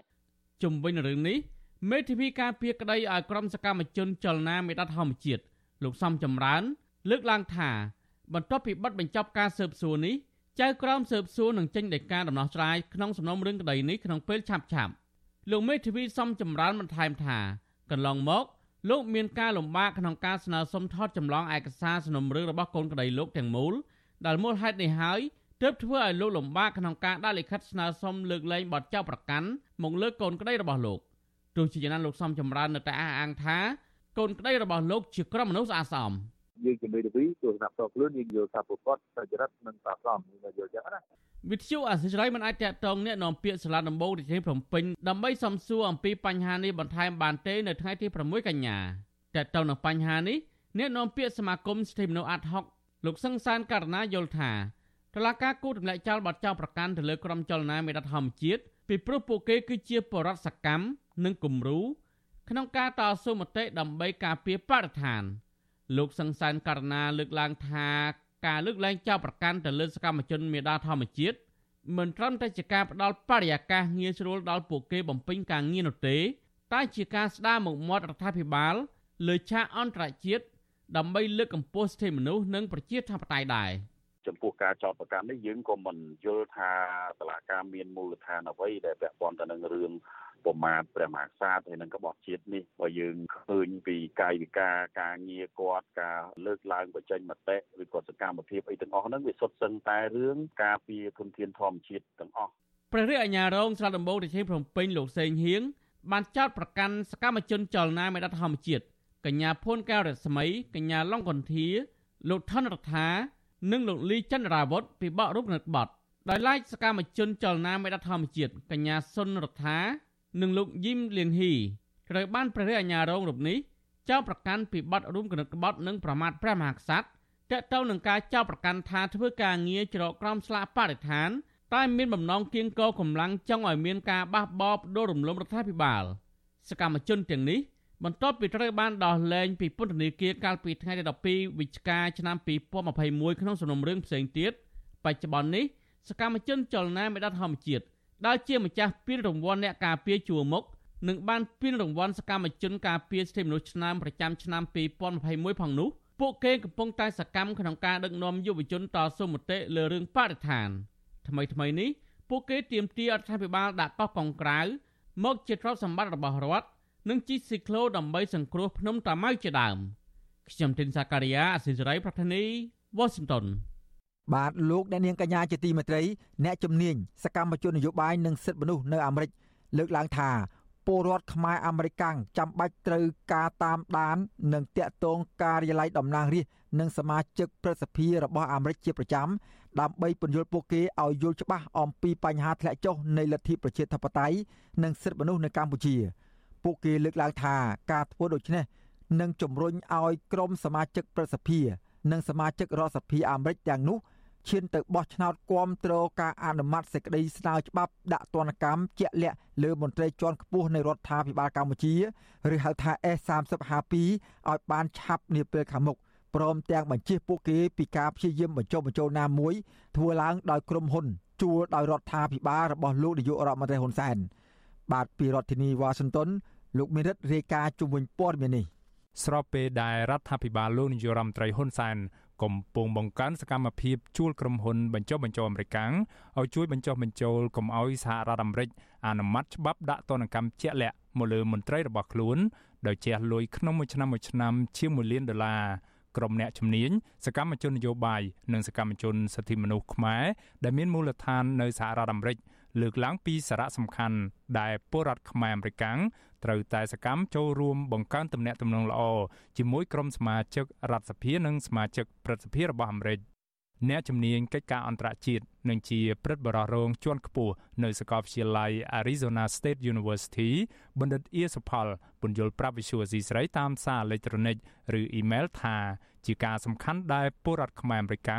ជំវិញរឿងនេះមេធាវីការពារក្តីឲ្យក្រុមសកម្មជនចលនាមេដាត់ធម្មជាតិ លោកសំចម្រើន លើកឡើងថាបន្ទាប់ពីបិទបញ្ចប់ការស៊ើបសួរនេះចៅក្រមស៊ើបសួរនឹងចេញដីកាដំណោះស្រាយក្នុងសំណុំរឿងក្តីនេះក្នុងពេលឆាប់ឆាប់លោកមេធាវីសំចម្រើនបន្ថែមថាកន្លងមកលោកមានការលំបាកក្នុងការស្នើសុំថតចម្លងឯកសារសំណុំរឿងរបស់កូនក្តីលោកទាំងមូលដែលមូលហេតុនេះហើយទើបធ្វើឲ្យលោកលំបាកក្នុងការដាក់លិខិតស្នើសុំលើកលែងបទចោទប្រកាន់មកលើកូនក្តីរបស់លោកទោះជាយ៉ាងណាលោកសំចម្រើននៅតែអះអាងថា កូនក្តីរបស់លោកជាក្រុមមនុស្សស្អាតស្អំយើងជំនួយទៅវិញទស្សនៈផ្ទាល់ខ្លួនយើងយល់ថាប្រកបសុចរិតនិងស្អាតស្អំយើងយល់ចឹងណាវិទ្យុអសិរ័យមិនអាចតាក់ទងអ្នកនាំពាក្យសាលាដំបងរាជធានីភ្នំពេញដើម្បីសំសួរអំពីបញ្ហានេះបន្ថែមបានទេនៅថ្ងៃទី6កញ្ញាតាក់ទងនឹងបញ្ហានេះអ្នកនាំពាក្យសមាគមសិទ្ធិមនុស្សអាត់ហុកលោកសង្សានករណាយល់ថាតឡាការគូទម្លាក់ចោលបទចោលប្រកាន់ទៅលើក្រុមចលនាមេដាធម្មជាតិពីព្រោះពួកគេគឺជាបរិវត្តសកម្មនិងគំរូ ក្នុងការតស៊ូមតិដើម្បីការពារបរិស្ថាន លោកសង្សានករណាលើកឡើងថាការលើកលែងចោលប្រកាន់ទៅលើសកម្មជនមេដាធម្មជាតិមិនត្រឹមតែជាការផ្ដល់បរិយាកាសងាយស្រួលដល់ពួកគេបំពេញការងារនោះទេតែជាការស្ដារមុខមាត់រដ្ឋាភិបាលលើឆាកអន្តរជាតិដើម្បីលើកកម្ពស់សិទ្ធិមនុស្សនិងប្រជាធិបតេយ្យដែរចំពោះការចោទប្រកាន់នេះយើងក៏មិនយល់ថាតឡាការមានមូលដ្ឋានអ្វីដែលពាក់ព័ន្ធទៅនឹងរឿង ប្រមាថព្រះមហាក្សត្រហើយនឹងក្បត់ជាតិនេះបើយើងឃើញពីកាយវិការការងារគាត់ការលើកឡើងបញ្ចេញមតិឬក៏សកម្មភាពអីទាំងអស់ហ្នឹងវាសុទ្ធសឹងតែរឿងការពារធនធានធម្មជាតិទាំងអស់ព្រះរាជអាជ្ញារងស្រុកដំបងរាជធានីភ្នំពេញលោកសេងហៀងបានចោទប្រកាន់សកម្មជនចលនាមេដាធម្មជាតិកញ្ញាភួនកែវរស្មីកញ្ញាឡុងកន្ធា លោកថនរដ្ឋានិងលោកលីចន្ទរាវុធពីបករូបនិតបតដោយឡែកសកម្មជនចលនាមេដាធម្មជាតិកញ្ញាសុនរដ្ឋា និងលោកយីមលៀនហ៊ីត្រូវបានព្រះរាជអាជ្ញារងរូបនេះចោទប្រកាន់ពីបទរួមគំនិតក្បត់និងប្រមាថព្រះមហាក្សត្រតើតើនឹងការចោទប្រកាន់ថាធ្វើការងារច្រកក្រោមស្លាកបរិស្ថាន តែមានបំណងគៀងគរកម្លាំងចង់ឲ្យមានការបះបោរផ្ដួលរំលំរដ្ឋាភិបាល សកម្មជនទាំងនេះបន្ទាប់ពីត្រូវបានដោះលែងពីពន្ធនាគារកាលពីថ្ងៃទី12វិច្ឆិកាឆ្នាំ2021ក្នុងសំណុំរឿងផ្សេងទៀតបច្ចុប្បន្ននេះសកម្មជនចលនាមេដាធម្មជាតិ ដែលជាម្ចាស់ពានរង្វាន់អ្នកការពារជួរមុខនិងបានពានរង្វាន់សកម្មជនការពារសិទ្ធិមនុស្សឆ្នាំប្រចាំឆ្នាំ2021ផងនោះពួកគេកំពុងតែសកម្មក្នុងការដឹកនាំយុវជនតស៊ូមតិលើរឿងបរិស្ថានថ្មីថ្មីនេះពួកគេទាមទាររដ្ឋាភិបាលដាក់កោះកុងក្រៅមកជាទ្រព្យសម្បត្តិរបស់រដ្ឋនិងជីស៊ីក្លូដើម្បីសង្គ្រោះភ្នំតាម៉ៅជាដើមខ្ញុំទីនសាការីយ៉ាអសិរ័យប្រធានីវ៉ាស៊ីនតោន បាទលោកអ្នកនាងកញ្ញាជាទីមេត្រីអ្នកជំនាញសកម្មជននយោបាយនិងសិទ្ធិមនុស្សនៅអាមេរិកលើកឡើងថាពលរដ្ឋខ្មែរអាមេរិកាំងចាំបាច់ត្រូវការតាមដាន និងតាក់ទងការិយាល័យតំណាងរាស្ត្រនិងសមាជិកព្រឹទ្ធសភារបស់អាមេរិកជាប្រចាំដើម្បីពន្យល់ពួកគេឲ្យយល់ច្បាស់អំពីបញ្ហាធ្លាក់ចុះនៃលទ្ធិប្រជាធិបតេយ្យនិងសិទ្ធិមនុស្សនៅកម្ពុជា។ពួកគេលើកឡើងថាការធ្វើដូច្នេះនឹងជំរុញឲ្យក្រុមសមាជិកប្រសិទ្ធិនិងសមាជិករដ្ឋសភាអាមេរិកទាំងនោះ ឈានទៅបោះឆ្នោតគាំទ្រការអនុម័តសេចក្តីស្នើច្បាប់ដាក់ទណ្ឌកម្មជាក់លាក់លើមន្ត្រីជាន់ខ្ពស់នៃរដ្ឋាភិបាលកម្ពុជាឬហៅថា S3052 ឲ្យបានឆាប់នាពេលខាងមុខព្រមទាំងបញ្ជាពួកគេពីការព្យាយាមបញ្ចុះបញ្ចូលណាមួយធ្វើឡើងដោយក្រុមហ៊ុនជួលដោយរដ្ឋាភិបាលរបស់លោកនាយករដ្ឋមន្ត្រីហ៊ុនសែនបាទពីរដ្ឋធានីវ៉ាស៊ីនតោនលោកមេរិតរាយការណ៍ជុំវិញព័ត៌មាននេះស្របពេលដែលរដ្ឋាភិបាលលោកនាយរដ្ឋមន្ត្រីហ៊ុនសែន កំពុងបង្កើនសកម្មភាពជួលក្រុមហ៊ុនបញ្ចុះបញ្ចូលអាមេរិកឲ្យជួយបញ្ចុះបញ្ចូលកុំឲ្យសហរដ្ឋអាមេរិកអនុម័តច្បាប់ដាក់ទណ្ឌកម្មជាក់លាក់មកលើមន្ត្រីរបស់ខ្លួនដោយជះលុយក្នុងមួយឆ្នាំមួយឆ្នាំជាង1លានដុល្លារក្រុមអ្នកជំនាញសកម្មជននយោបាយនិងសកម្មជនសិទ្ធិមនុស្សខ្មែរដែលមានមូលដ្ឋាននៅសហរដ្ឋអាមេរិកលើកឡើងពីសារៈសំខាន់ដែលពលរដ្ឋខ្មែរអាមេរិក ត្រូវតែសកម្មចូលរួមបង្កើនទំនាក់ទំនងល្អជាមួយក្រុមសមាជិករដ្ឋសភានិងសមាជិកព្រឹទ្ធសភារបស់អាមេរិកអ្នកជំនាញកិច្ចការអន្តរជាតិនិងជាព្រឹទ្ធបរិះរងជាន់ខ្ពស់នៅសាកលវិទ្យាល័យ Arizona State University បណ្ឌិតអៀសផលពន្យល់ប្រាប់វិសុវស៊ីស្រីតាមសារអេឡិចត្រូនិកឬអ៊ីមែលថាជាការសំខាន់ដែលពលរដ្ឋខ្មែរអាមេរិក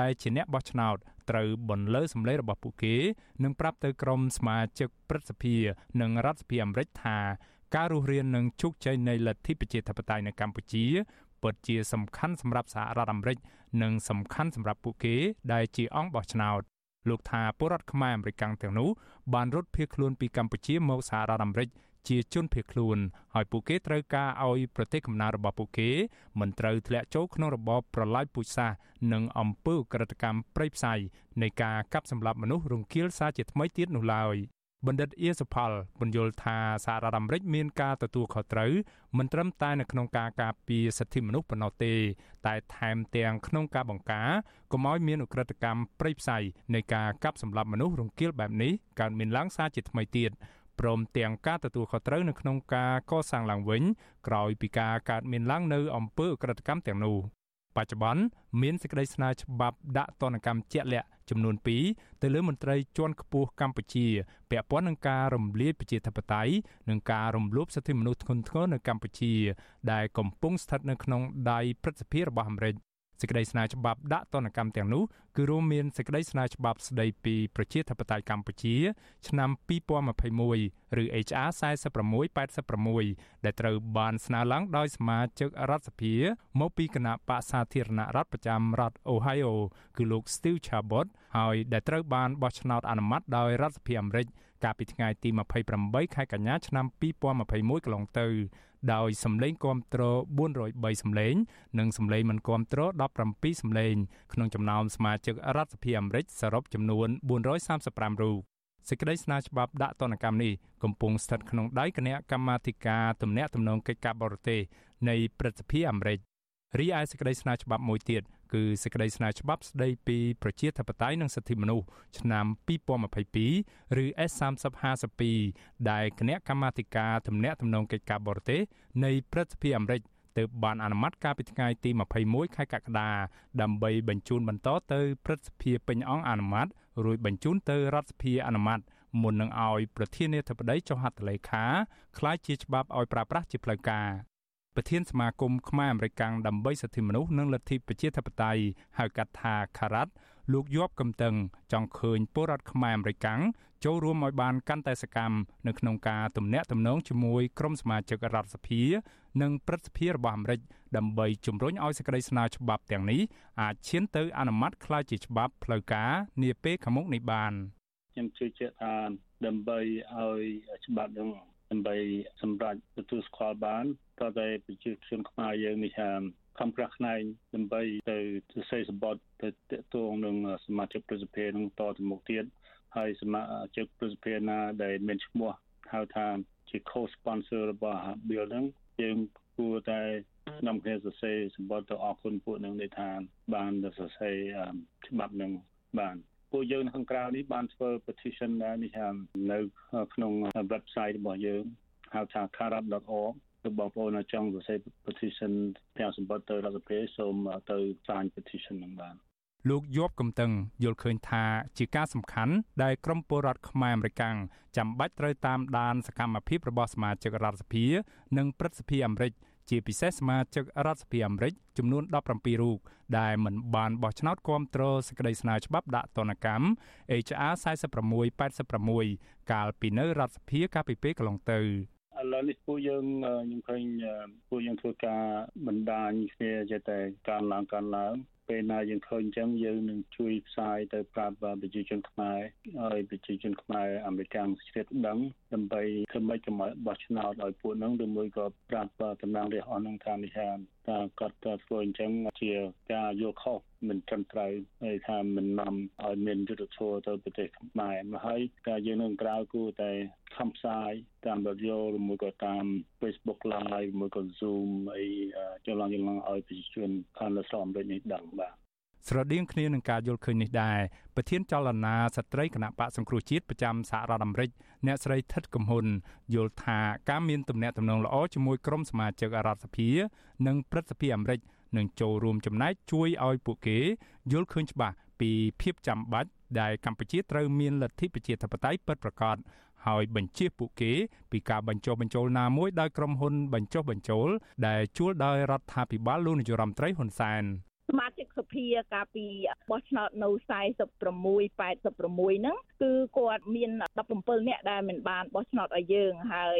ដែលជាអ្នកបោះឆ្នោត ត្រូវបន្លឺសម្លេងរបស់ពួកគេនិងប្រាប់ទៅក្រុមសមាជិកព្រឹទ្ធសភា និងរដ្ឋសភាអាមេរិកថាការរស់រាននិងជោគជ័យនៃលទ្ធិប្រជាធិបតេយ្យនៅកម្ពុជាពិតជាសំខាន់សម្រាប់សហរដ្ឋអាមេរិកនិងសំខាន់សម្រាប់ពួកគេដែលជាអង្គបោះឆ្នោតលោកថាពលរដ្ឋខ្មែរអាមេរិកទាំងនោះបានរត់ភៀសខ្លួនពីកម្ពុជាមកសហរដ្ឋអាមេរិក ជាជនភៀសខ្លួនហើយពួកគេត្រូវការឲ្យប្រទេសកំណើតរបស់ពួកគេមិនត្រូវធ្លាក់ចូលក្នុងរបបប្រល័យពូជសាសន៍និងអំពើក្រិតកម្មប្រៃផ្សៃនៃការកាប់សម្លាប់មនុស្សរង្គាលសារជាថ្មីទៀតនោះឡើយបណ្ឌិតអៀសផលបញ្យល់ថាសហរដ្ឋអាមេរិកមានការទទួលខុសត្រូវមិនត្រឹមតែនៅក្នុងការការពារសិទ្ធិមនុស្សប៉ុណ្ណោះទេ តែថែមទាំងក្នុងការបង្ការកុំឲ្យមានអ ுக ្រិតកម្មប្រៃផ្សៃនៃការកាប់សម្លាប់មនុស្សរង្គាលបែបនេះកើតមានឡើងសារជាថ្មីទៀត ព្រមទាំងការទទួលខុសត្រូវនៅក្នុងការកសាងឡើងវិញក្រោយពីការកើតមានឡើងនៅអំពើអក្រិតកម្មទាំងនោះបច្ចុប្បន្នមានសេចក្តីស្នើច្បាប់ដាក់ទណ្ឌកម្មជាក់លាក់ចំនួន2ទៅលើមន្ត្រីជាន់ខ្ពស់កម្ពុជាពាក់ព័ន្ធនឹងការរំលាយប្រជាធិបតេយ្យនិងការរំលោភសិទ្ធិមនុស្សធ្ងន់ធ្ងរនៅកម្ពុជា ដែលកំពុងស្ថិតនៅក្នុងដៃព្រឹទ្ធសភារបស់អាមេរិក សេចក្តីស្នើច្បាប់ដាក់ទណ្ឌកម្មទាំងនោះគឺរួមមានសេចក្តីស្នើច្បាប់ស្តីពីប្រជាធិបតេយ្យកម្ពុជា ឆ្នាំ2021ឬ HR 4686ដែលត្រូវបានស្នើឡើងដោយសមាជិករដ្ឋសភាមកពីគណៈបក្សសាធារណរដ្ឋប្រចាំរដ្ឋ Ohio គឺលោក Steve Chabot ហើយដែលត្រូវបានបោះឆ្នោតអនុម័តដោយរដ្ឋសភាអាមេរិក កាលពីថ្ងៃទី28ខែកញ្ញាឆ្នាំ2021កន្លងទៅ ដោយសម្លេងគាំទ្រ403សម្លេង និងសម្លេងមិនគាំទ្រ17សម្លេង ក្នុងចំណោមសមាជិករដ្ឋសភាអាមេរិកសរុបចំនួន435រូបសេចក្តីស្នើច្បាប់ដាក់ទណ្ឌកម្មនេះកំពុងស្ថិតក្នុងដៃគណៈកម្មាធិការទំនាក់ទំនងកិច្ចការបរទេសនៃព្រឹទ្ធសភាអាមេរិករីឯសេចក្តីស្នើច្បាប់មួយទៀត គឺសេចក្តីស្នើច្បាប់ស្តីពីប្រជាធិបតេយ្យនិងសិទ្ធិមនុស្សឆ្នាំ2022ឬ S3052 ដែលគណៈកម្មាធិការទំនាក់ទំនងកិច្ចការបរទេសនៃព្រឹទ្ធសភាអាមេរិកទើបបានអនុម័តកាលពីថ្ងៃទី21ខែកក្កដាដើម្បីបញ្ជូនបន្តទៅព្រឹទ្ធសភាពេញអង្គអនុម័តរួចបញ្ជូនទៅរដ្ឋសភាអនុម័តមុននឹងឲ្យប្រធានាធិបតីចុះហត្ថលេខាក្លាយជាច្បាប់ឲ្យប្រើប្រាស់ជាផ្លូវការ ប្រធានសមាគមខ្មែរអមេរិកដើម្បីសិទ្ធិមនុស្សនិងលទ្ធិប្រជាធិបតេយ្យហៅកាត់ថាខារ៉ាត់លោកយប់កំតឹងចង់ឃើញពលរដ្ឋខ្មែរអមេរិកចូលរួមឲ្យបានកាន់តែសកម្មនៅក្នុងការទំនាក់ទំនងជាមួយក្រុមសមាជិករដ្ឋសភា និងព្រឹទ្ធសភារបស់អាមេរិកដើម្បីជំរុញឲ្យសេចក្តីស្នើច្បាប់ទាំងនេះអាចឈានទៅអនុម័តក្លាយជាច្បាប់ផ្លូវការនាពេលខាងមុខនេះបានខ្ញុំជឿជាក់ថាដើម្បីឲ្យច្បាប់នឹង ដើម្បីសម្រាប់ទទួលស្គាល់បានតតែប្រជាជនខ្មែរយើងនេះហាខំប្រឹងផ្នែកដើម្បីទៅទៅសេសម្បត្តិទៅតកតងនឹងសមាជិកប្រសិទ្ធិនឹងតទៅមុខទៀតហើយសមាជិកប្រសិទ្ធិណាដែលមានឈ្មោះហៅថាជា co-sponsor របស់ bill ហ្នឹងយើងគួរតែនាំគ្នាសរសេរសម្បត្តិទៅអរគុណពួកនឹងដែលថាបានសរសេរច្បាប់នឹងបាន ពួកយើងនៅខាងក្រៅនេះបានធ្វើ petition ដែរនេះនៅក្នុង website របស់យើងហៅថា karab.org ទៅបងប្អូនចង់សរសេរ petition ទាំងសម្បត្តិទៅរដ្ឋសភាសូមទៅ sign petition នឹងបានលោកយប់កំតឹងយល់ឃើញថាជាការសំខាន់ដែលក្រមពលរដ្ឋខ្មែរអមេរិកចាំបាច់ត្រូវតាមដានសកម្មភាពរបស់សមាជិករដ្ឋសភា និងព្រឹទ្ធសភាអាមេរិក ជាពិសេសសមាជិករដ្ឋសភាអាមេរិកចំនួន17រូបដែលមិនបានបោះឆ្នោតគាំទ្រសេចក្តីស្នើច្បាប់ដាក់ទណ្ឌកម្ម HR 4686កាលពីនៅរដ្ឋសភាកាលពីពេលកន្លងទៅឥឡូវនេះពួកយើងខ្ញុំឃើញពួកយើងធ្វើការបណ្ដាញគ្នាចេះតែកើនឡើងកើនឡើង ពេលណាយើងឃើញអញ្ចឹងយើងនឹងជួយផ្សាយទៅប្រាប់ប្រជាជនខ្មែរឲ្យប្រជាជនខ្មែរអាមេរិកជ្រាបដឹងដើម្បីធ្វើម៉េចកុំឲ្យបោះឆ្នោតឲ្យពួកហ្នឹងឬមួយក៏ប្រាប់តំណាងរាស្ត្រអស់ហ្នឹងថានេះ ថាថាគាត់ធ្វើអញ្ចឹងជាការយល់ខុសមិនត្រឹមត្រូវហើយថាមិននាំឲ្យមានយុទ្ធធម៌ទៅប្រទេសខ្មែរមកហើយការយើងនឹងក្រៅគួរតែខំផ្សាយតាមរយៈឬមួយក៏តាម Facebook Live មួយក៏ Zoom អីចលងចលងឲ្យប្រជាជនខាងលើស្រុកអាមេរិកនេះដឹងបាទ ស្រដៀងគ្នានឹងការយល់ឃើញនេះដែរប្រធានចលនាស្ត្រីគណៈបកសង្គ្រោះជាតិប្រចាំសហរដ្ឋអាមេរិកអ្នកស្រីថិតកំហ៊ុនយល់ថាការមានទំនាក់ទំនងល្អជាមួយក្រុមសមាជិករដ្ឋសភា និងព្រឹទ្ធសភាអាមេរិកនឹងចូលរួមចំណែកជួយឲ្យពួកគេយល់ឃើញច្បាស់ពីភាពចាំបាច់ដែលកម្ពុជាត្រូវមានលទ្ធិប្រជាធិបតេយ្យពិតប្រាកដហើយបញ្ជាពួកគេពីការបញ្ចុះបញ្ចូលណាមួយដោយក្រុមហ៊ុនបញ្ចុះបញ្ចូលដែលជួលដោយរដ្ឋាភិបាលលោកនាយរដ្ឋមន្ត្រីហ៊ុនសែន សមាជិកសភាកាលពីបោះឆ្នោតនៅ46 86ហ្នឹងគឺគាត់មាន17នាក់ដែលមិនបានបោះឆ្នោតឲ្យយើងហើយ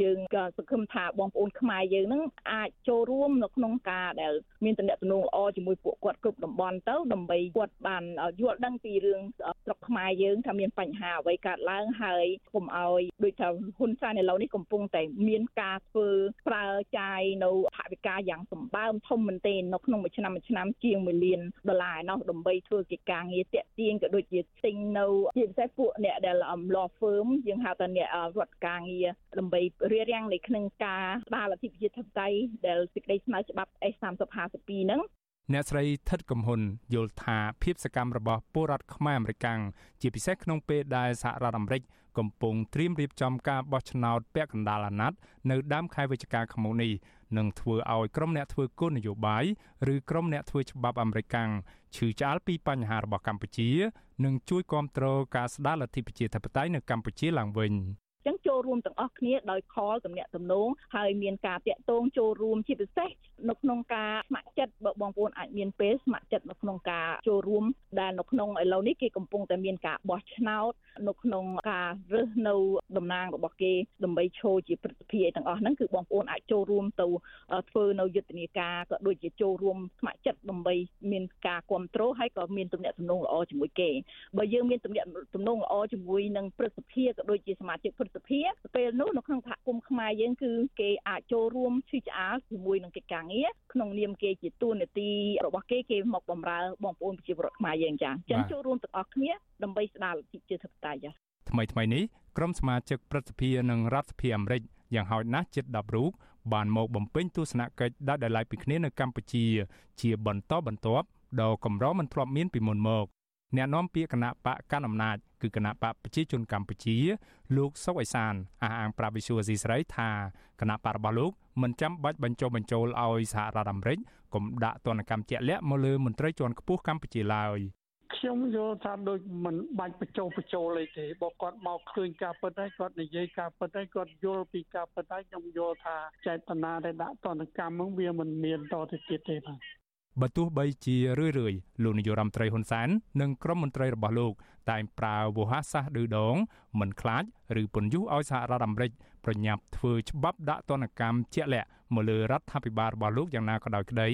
យើងក៏សង្ឃឹមថាបងប្អូនខ្មែរយើងហ្នឹងអាចចូលរួមនៅក្នុងការដែលមានតំណែងល្អជាមួយពួកគាត់គ្រប់តំបន់ទៅដើម្បីគាត់បានយល់ដឹងពីរឿងស្រុកខ្មែរយើងថាមានបញ្ហាអ្វីកើតឡើងហើយកុំឲ្យដូចថាហ៊ុនសែនឥឡូវនេះកំពុងតែមានការធ្វើប្រើចាយនៅថវិកាយ៉ាងសម្បើមធំមែនទែននៅក្នុងមួយឆ្នាំមួយឆ្នាំជាង1លានដុល្លារឯណោះដើម្បីធ្វើកិច្ចការងារតាក់ទាញក៏ដូចជាទិញនៅជាពិសេសពួកអ្នកដែល law firm យើងហៅថាអ្នករដ្ឋការងារដើម្បីរៀបរៀងនៅក្នុងការស្ដារលទ្ធិប្រជាធិបតេយ្យដែលសេចក្តីស្នើច្បាប់ S3052 ហ្នឹង អ្នកស្រីថិតកំហ៊ុនយល់ថាភាពសកម្មរបស់ពលរដ្ឋខ្មែរអាមេរិកជាពិសេសក្នុងពេលដែលសហរដ្ឋអាមេរិកកំពុងត្រៀមរៀបចំការបោះឆ្នោតពាក់កណ្ដាលអាណត្តិនៅដើមខែវិច្ឆិកាឆ្នាំនេះនឹងធ្វើឲ្យក្រុមអ្នកធ្វើគោលនយោបាយឬក្រុមអ្នកធ្វើច្បាប់អាមេរិកឈឺឆ្អាលពីបញ្ហារបស់កម្ពុជា និងជួយគ្រប់គ្រងការស្ដារលទ្ធិប្រជាធិបតេយ្យនៅកម្ពុជាឡើងវិញ ចឹងចូលរួមទាំងអស់គ្នាដោយខលទំនាក់ទំនងហើយមានការតាក់ទងចូលរួមជាពិសេសនៅក្នុងការស្ម័គ្រចិត្តបើបងប្អូនអាចមានពេលស្ម័គ្រចិត្តនៅក្នុងការចូលរួមដែលនៅក្នុងឥឡូវនេះគេកំពុងតែមានការបោះឆ្នោតនៅក្នុងការរើសនៅតំណាងរបស់គេដើម្បីឈរជាព្រឹទ្ធសភាទាំងអស់ហ្នឹងគឺបងប្អូនអាចចូលរួមទៅធ្វើនៅយុទ្ធនាការក៏ដូចជាចូលរួមស្ម័គ្រចិត្តដើម្បីមានការគ្រប់គ្រងហើយក៏មានទំនាក់ទំនងល្អជាមួយគេបើយើងមានទំនាក់ទំនងល្អជាមួយនឹងព្រឹទ្ធសភាក៏ដូចជាសមាជិកព្រឹទ្ធសភាពេលនោះនៅក្នុងសហគមន៍ខ្មែរយើងគឺគេអាចចូលរួមឈឺឆ្អាលជាមួយនឹងកិច្ចការងារក្នុងនាមគេជាតួនាទីរបស់គេគេមកបម្រើបងប្អូនប្រជាពលរដ្ឋខ្មែរយើងចាអញ្ចឹងចូលរួមទាំងអស់គ្នាដើម្បីស្ដារលទ្ធិប្រជាធិបតេយ្យចាថ្មីថ្មីនេះក្រុមសមាជិកព្រឹទ្ធសភានិងរដ្ឋសភាអាមេរិកយ៉ាងហោចណាស់ជិត10រូបបានមកបំពេញទស្សនកិច្ចដែលដែលឡៃពីគ្នានៅកម្ពុជា ជាបន្តបន្ទាប់ដ៏កម្រមិនធ្លាប់មានពីមុនមកអ្នកនាំពាក្យគណៈបកកណ្ដាលអំណាច គឺគណៈបកប្រជាជនកម្ពុជាលោកសុកអេសានអះអាងប្រាប់វិសុវស៊ីស្រីថាគណៈបករបស់លោកមិនចាំបាច់បញ្ចុះបញ្ចូលឲ្យសហរដ្ឋអាមេរិកកុំដាក់ទណ្ឌកម្មជាក់លាក់មកលើមន្ត្រីជាន់ខ្ពស់កម្ពុជាឡើយខ្ញុំយល់ថាដូចមិនបាច់បញ្ចុះបញ្ចូលអីទេបើគាត់មកឃើញការពិតហើយគាត់និយាយការពិតហើយគាត់យល់ពីការពិតហើយខ្ញុំយល់ថាចេតនាដែលដាក់ទណ្ឌកម្មហ្នឹងវាមិនមានតទៅទៀតទេបាទ បើទោះបីជារឿយរឿយលោកនាយរដ្ឋមន្ត្រីហ៊ុនសែននិងក្រុមមន្ត្រីរបស់លោកតែងប្រើវោហារសាស្ត្រឌឺដងមិនខ្លាចឬពន្យុះឲ្យសហរដ្ឋអាមេរិកប្រញាប់ធ្វើច្បាប់ដាក់ទណ្ឌកម្មជាក់លាក់មកលើរដ្ឋាភិបាលរបស់លោកយ៉ាងណាក៏ដោយក្តី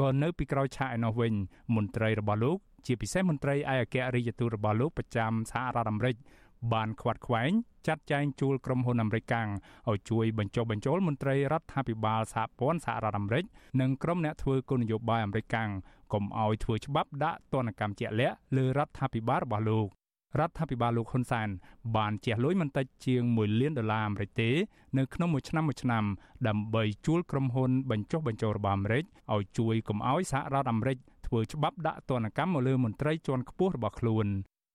ក៏នៅពីក្រោយឆាកឯនោះវិញមន្ត្រីរបស់លោកជាពិសេសមន្ត្រីឯកអគ្គរដ្ឋទូតរបស់លោកប្រចាំសហរដ្ឋអាមេរិក បានខ្វាត់ខ្វែងចាត់ចែងជួលក្រុមហ៊ុនអាមេរិកឲ្យជួយបញ្ចុះបញ្ចូលមន្ត្រីរដ្ឋាភិបាលសហព័ន្ធសហរដ្ឋអាមេរិកនិងក្រុមអ្នកធ្វើគោលនយោបាយអាមេរិកកុំឲ្យធ្វើច្បាប់ដាក់ទណ្ឌកម្មជាក់លាក់លើរដ្ឋាភិបាលរបស់លោករដ្ឋាភិបាលលោកហ៊ុនសែនបានជះលុយមិនតិចជាង1លានដុល្លារអាមេរិកទេនៅក្នុងមួយឆ្នាំមួយឆ្នាំដើម្បីជួលក្រុមហ៊ុនបញ្ចុះបញ្ចូលរបស់អាមេរិកឲ្យជួយកុំឲ្យសហរដ្ឋអាមេរិកធ្វើច្បាប់ដាក់ទណ្ឌកម្មមកលើមន្ត្រីជាន់ខ្ពស់របស់ខ្លួន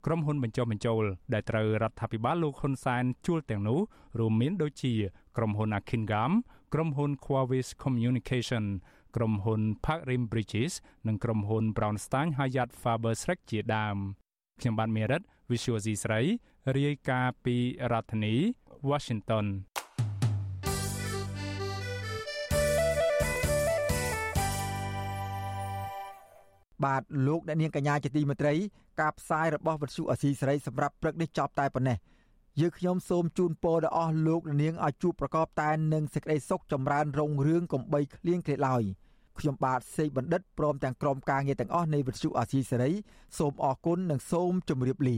ក្រុមហ៊ុនបញ្ចុះបញ្ចូលដែលត្រូវរដ្ឋាភិបាលលោកហ៊ុនសែនជួលទាំងនោះរួមមានដូចជា ក្រុមហ៊ុន Akingam ក្រុមហ៊ុន Quavis Communication ក្រុមហ៊ុន Park Rim Bridges និងក្រុមហ៊ុន Brownstein Hyatt Faber Schreck ជាដើមខ្ញុំបានមេរិត Visual C ស្រីរាយការណ៍ពីរដ្ឋធានី Washington បាទលោកអ្នកនាងកញ្ញាជាទីមេត្រីការផ្សាយរបស់វិទ្យុអសីសេរីសម្រាប់ព្រឹកនេះចប់តែប៉ុណ្ណេះយើងខ្ញុំសូមជូនពរដល់អស់លោកអ្នកនាងឲ្យជួបប្រកបតែនឹងសេចក្តីសុខចម្រើនរុងរឿងកំបីគ្លៀងគ្លេឡើយខ្ញុំបាទសេកបណ្ឌិតព្រមទាំងក្រុមការងារទាំងអស់នៃវិទ្យុអាស៊ីសេរីសូមអរគុណនិងសូមជម្រាបលា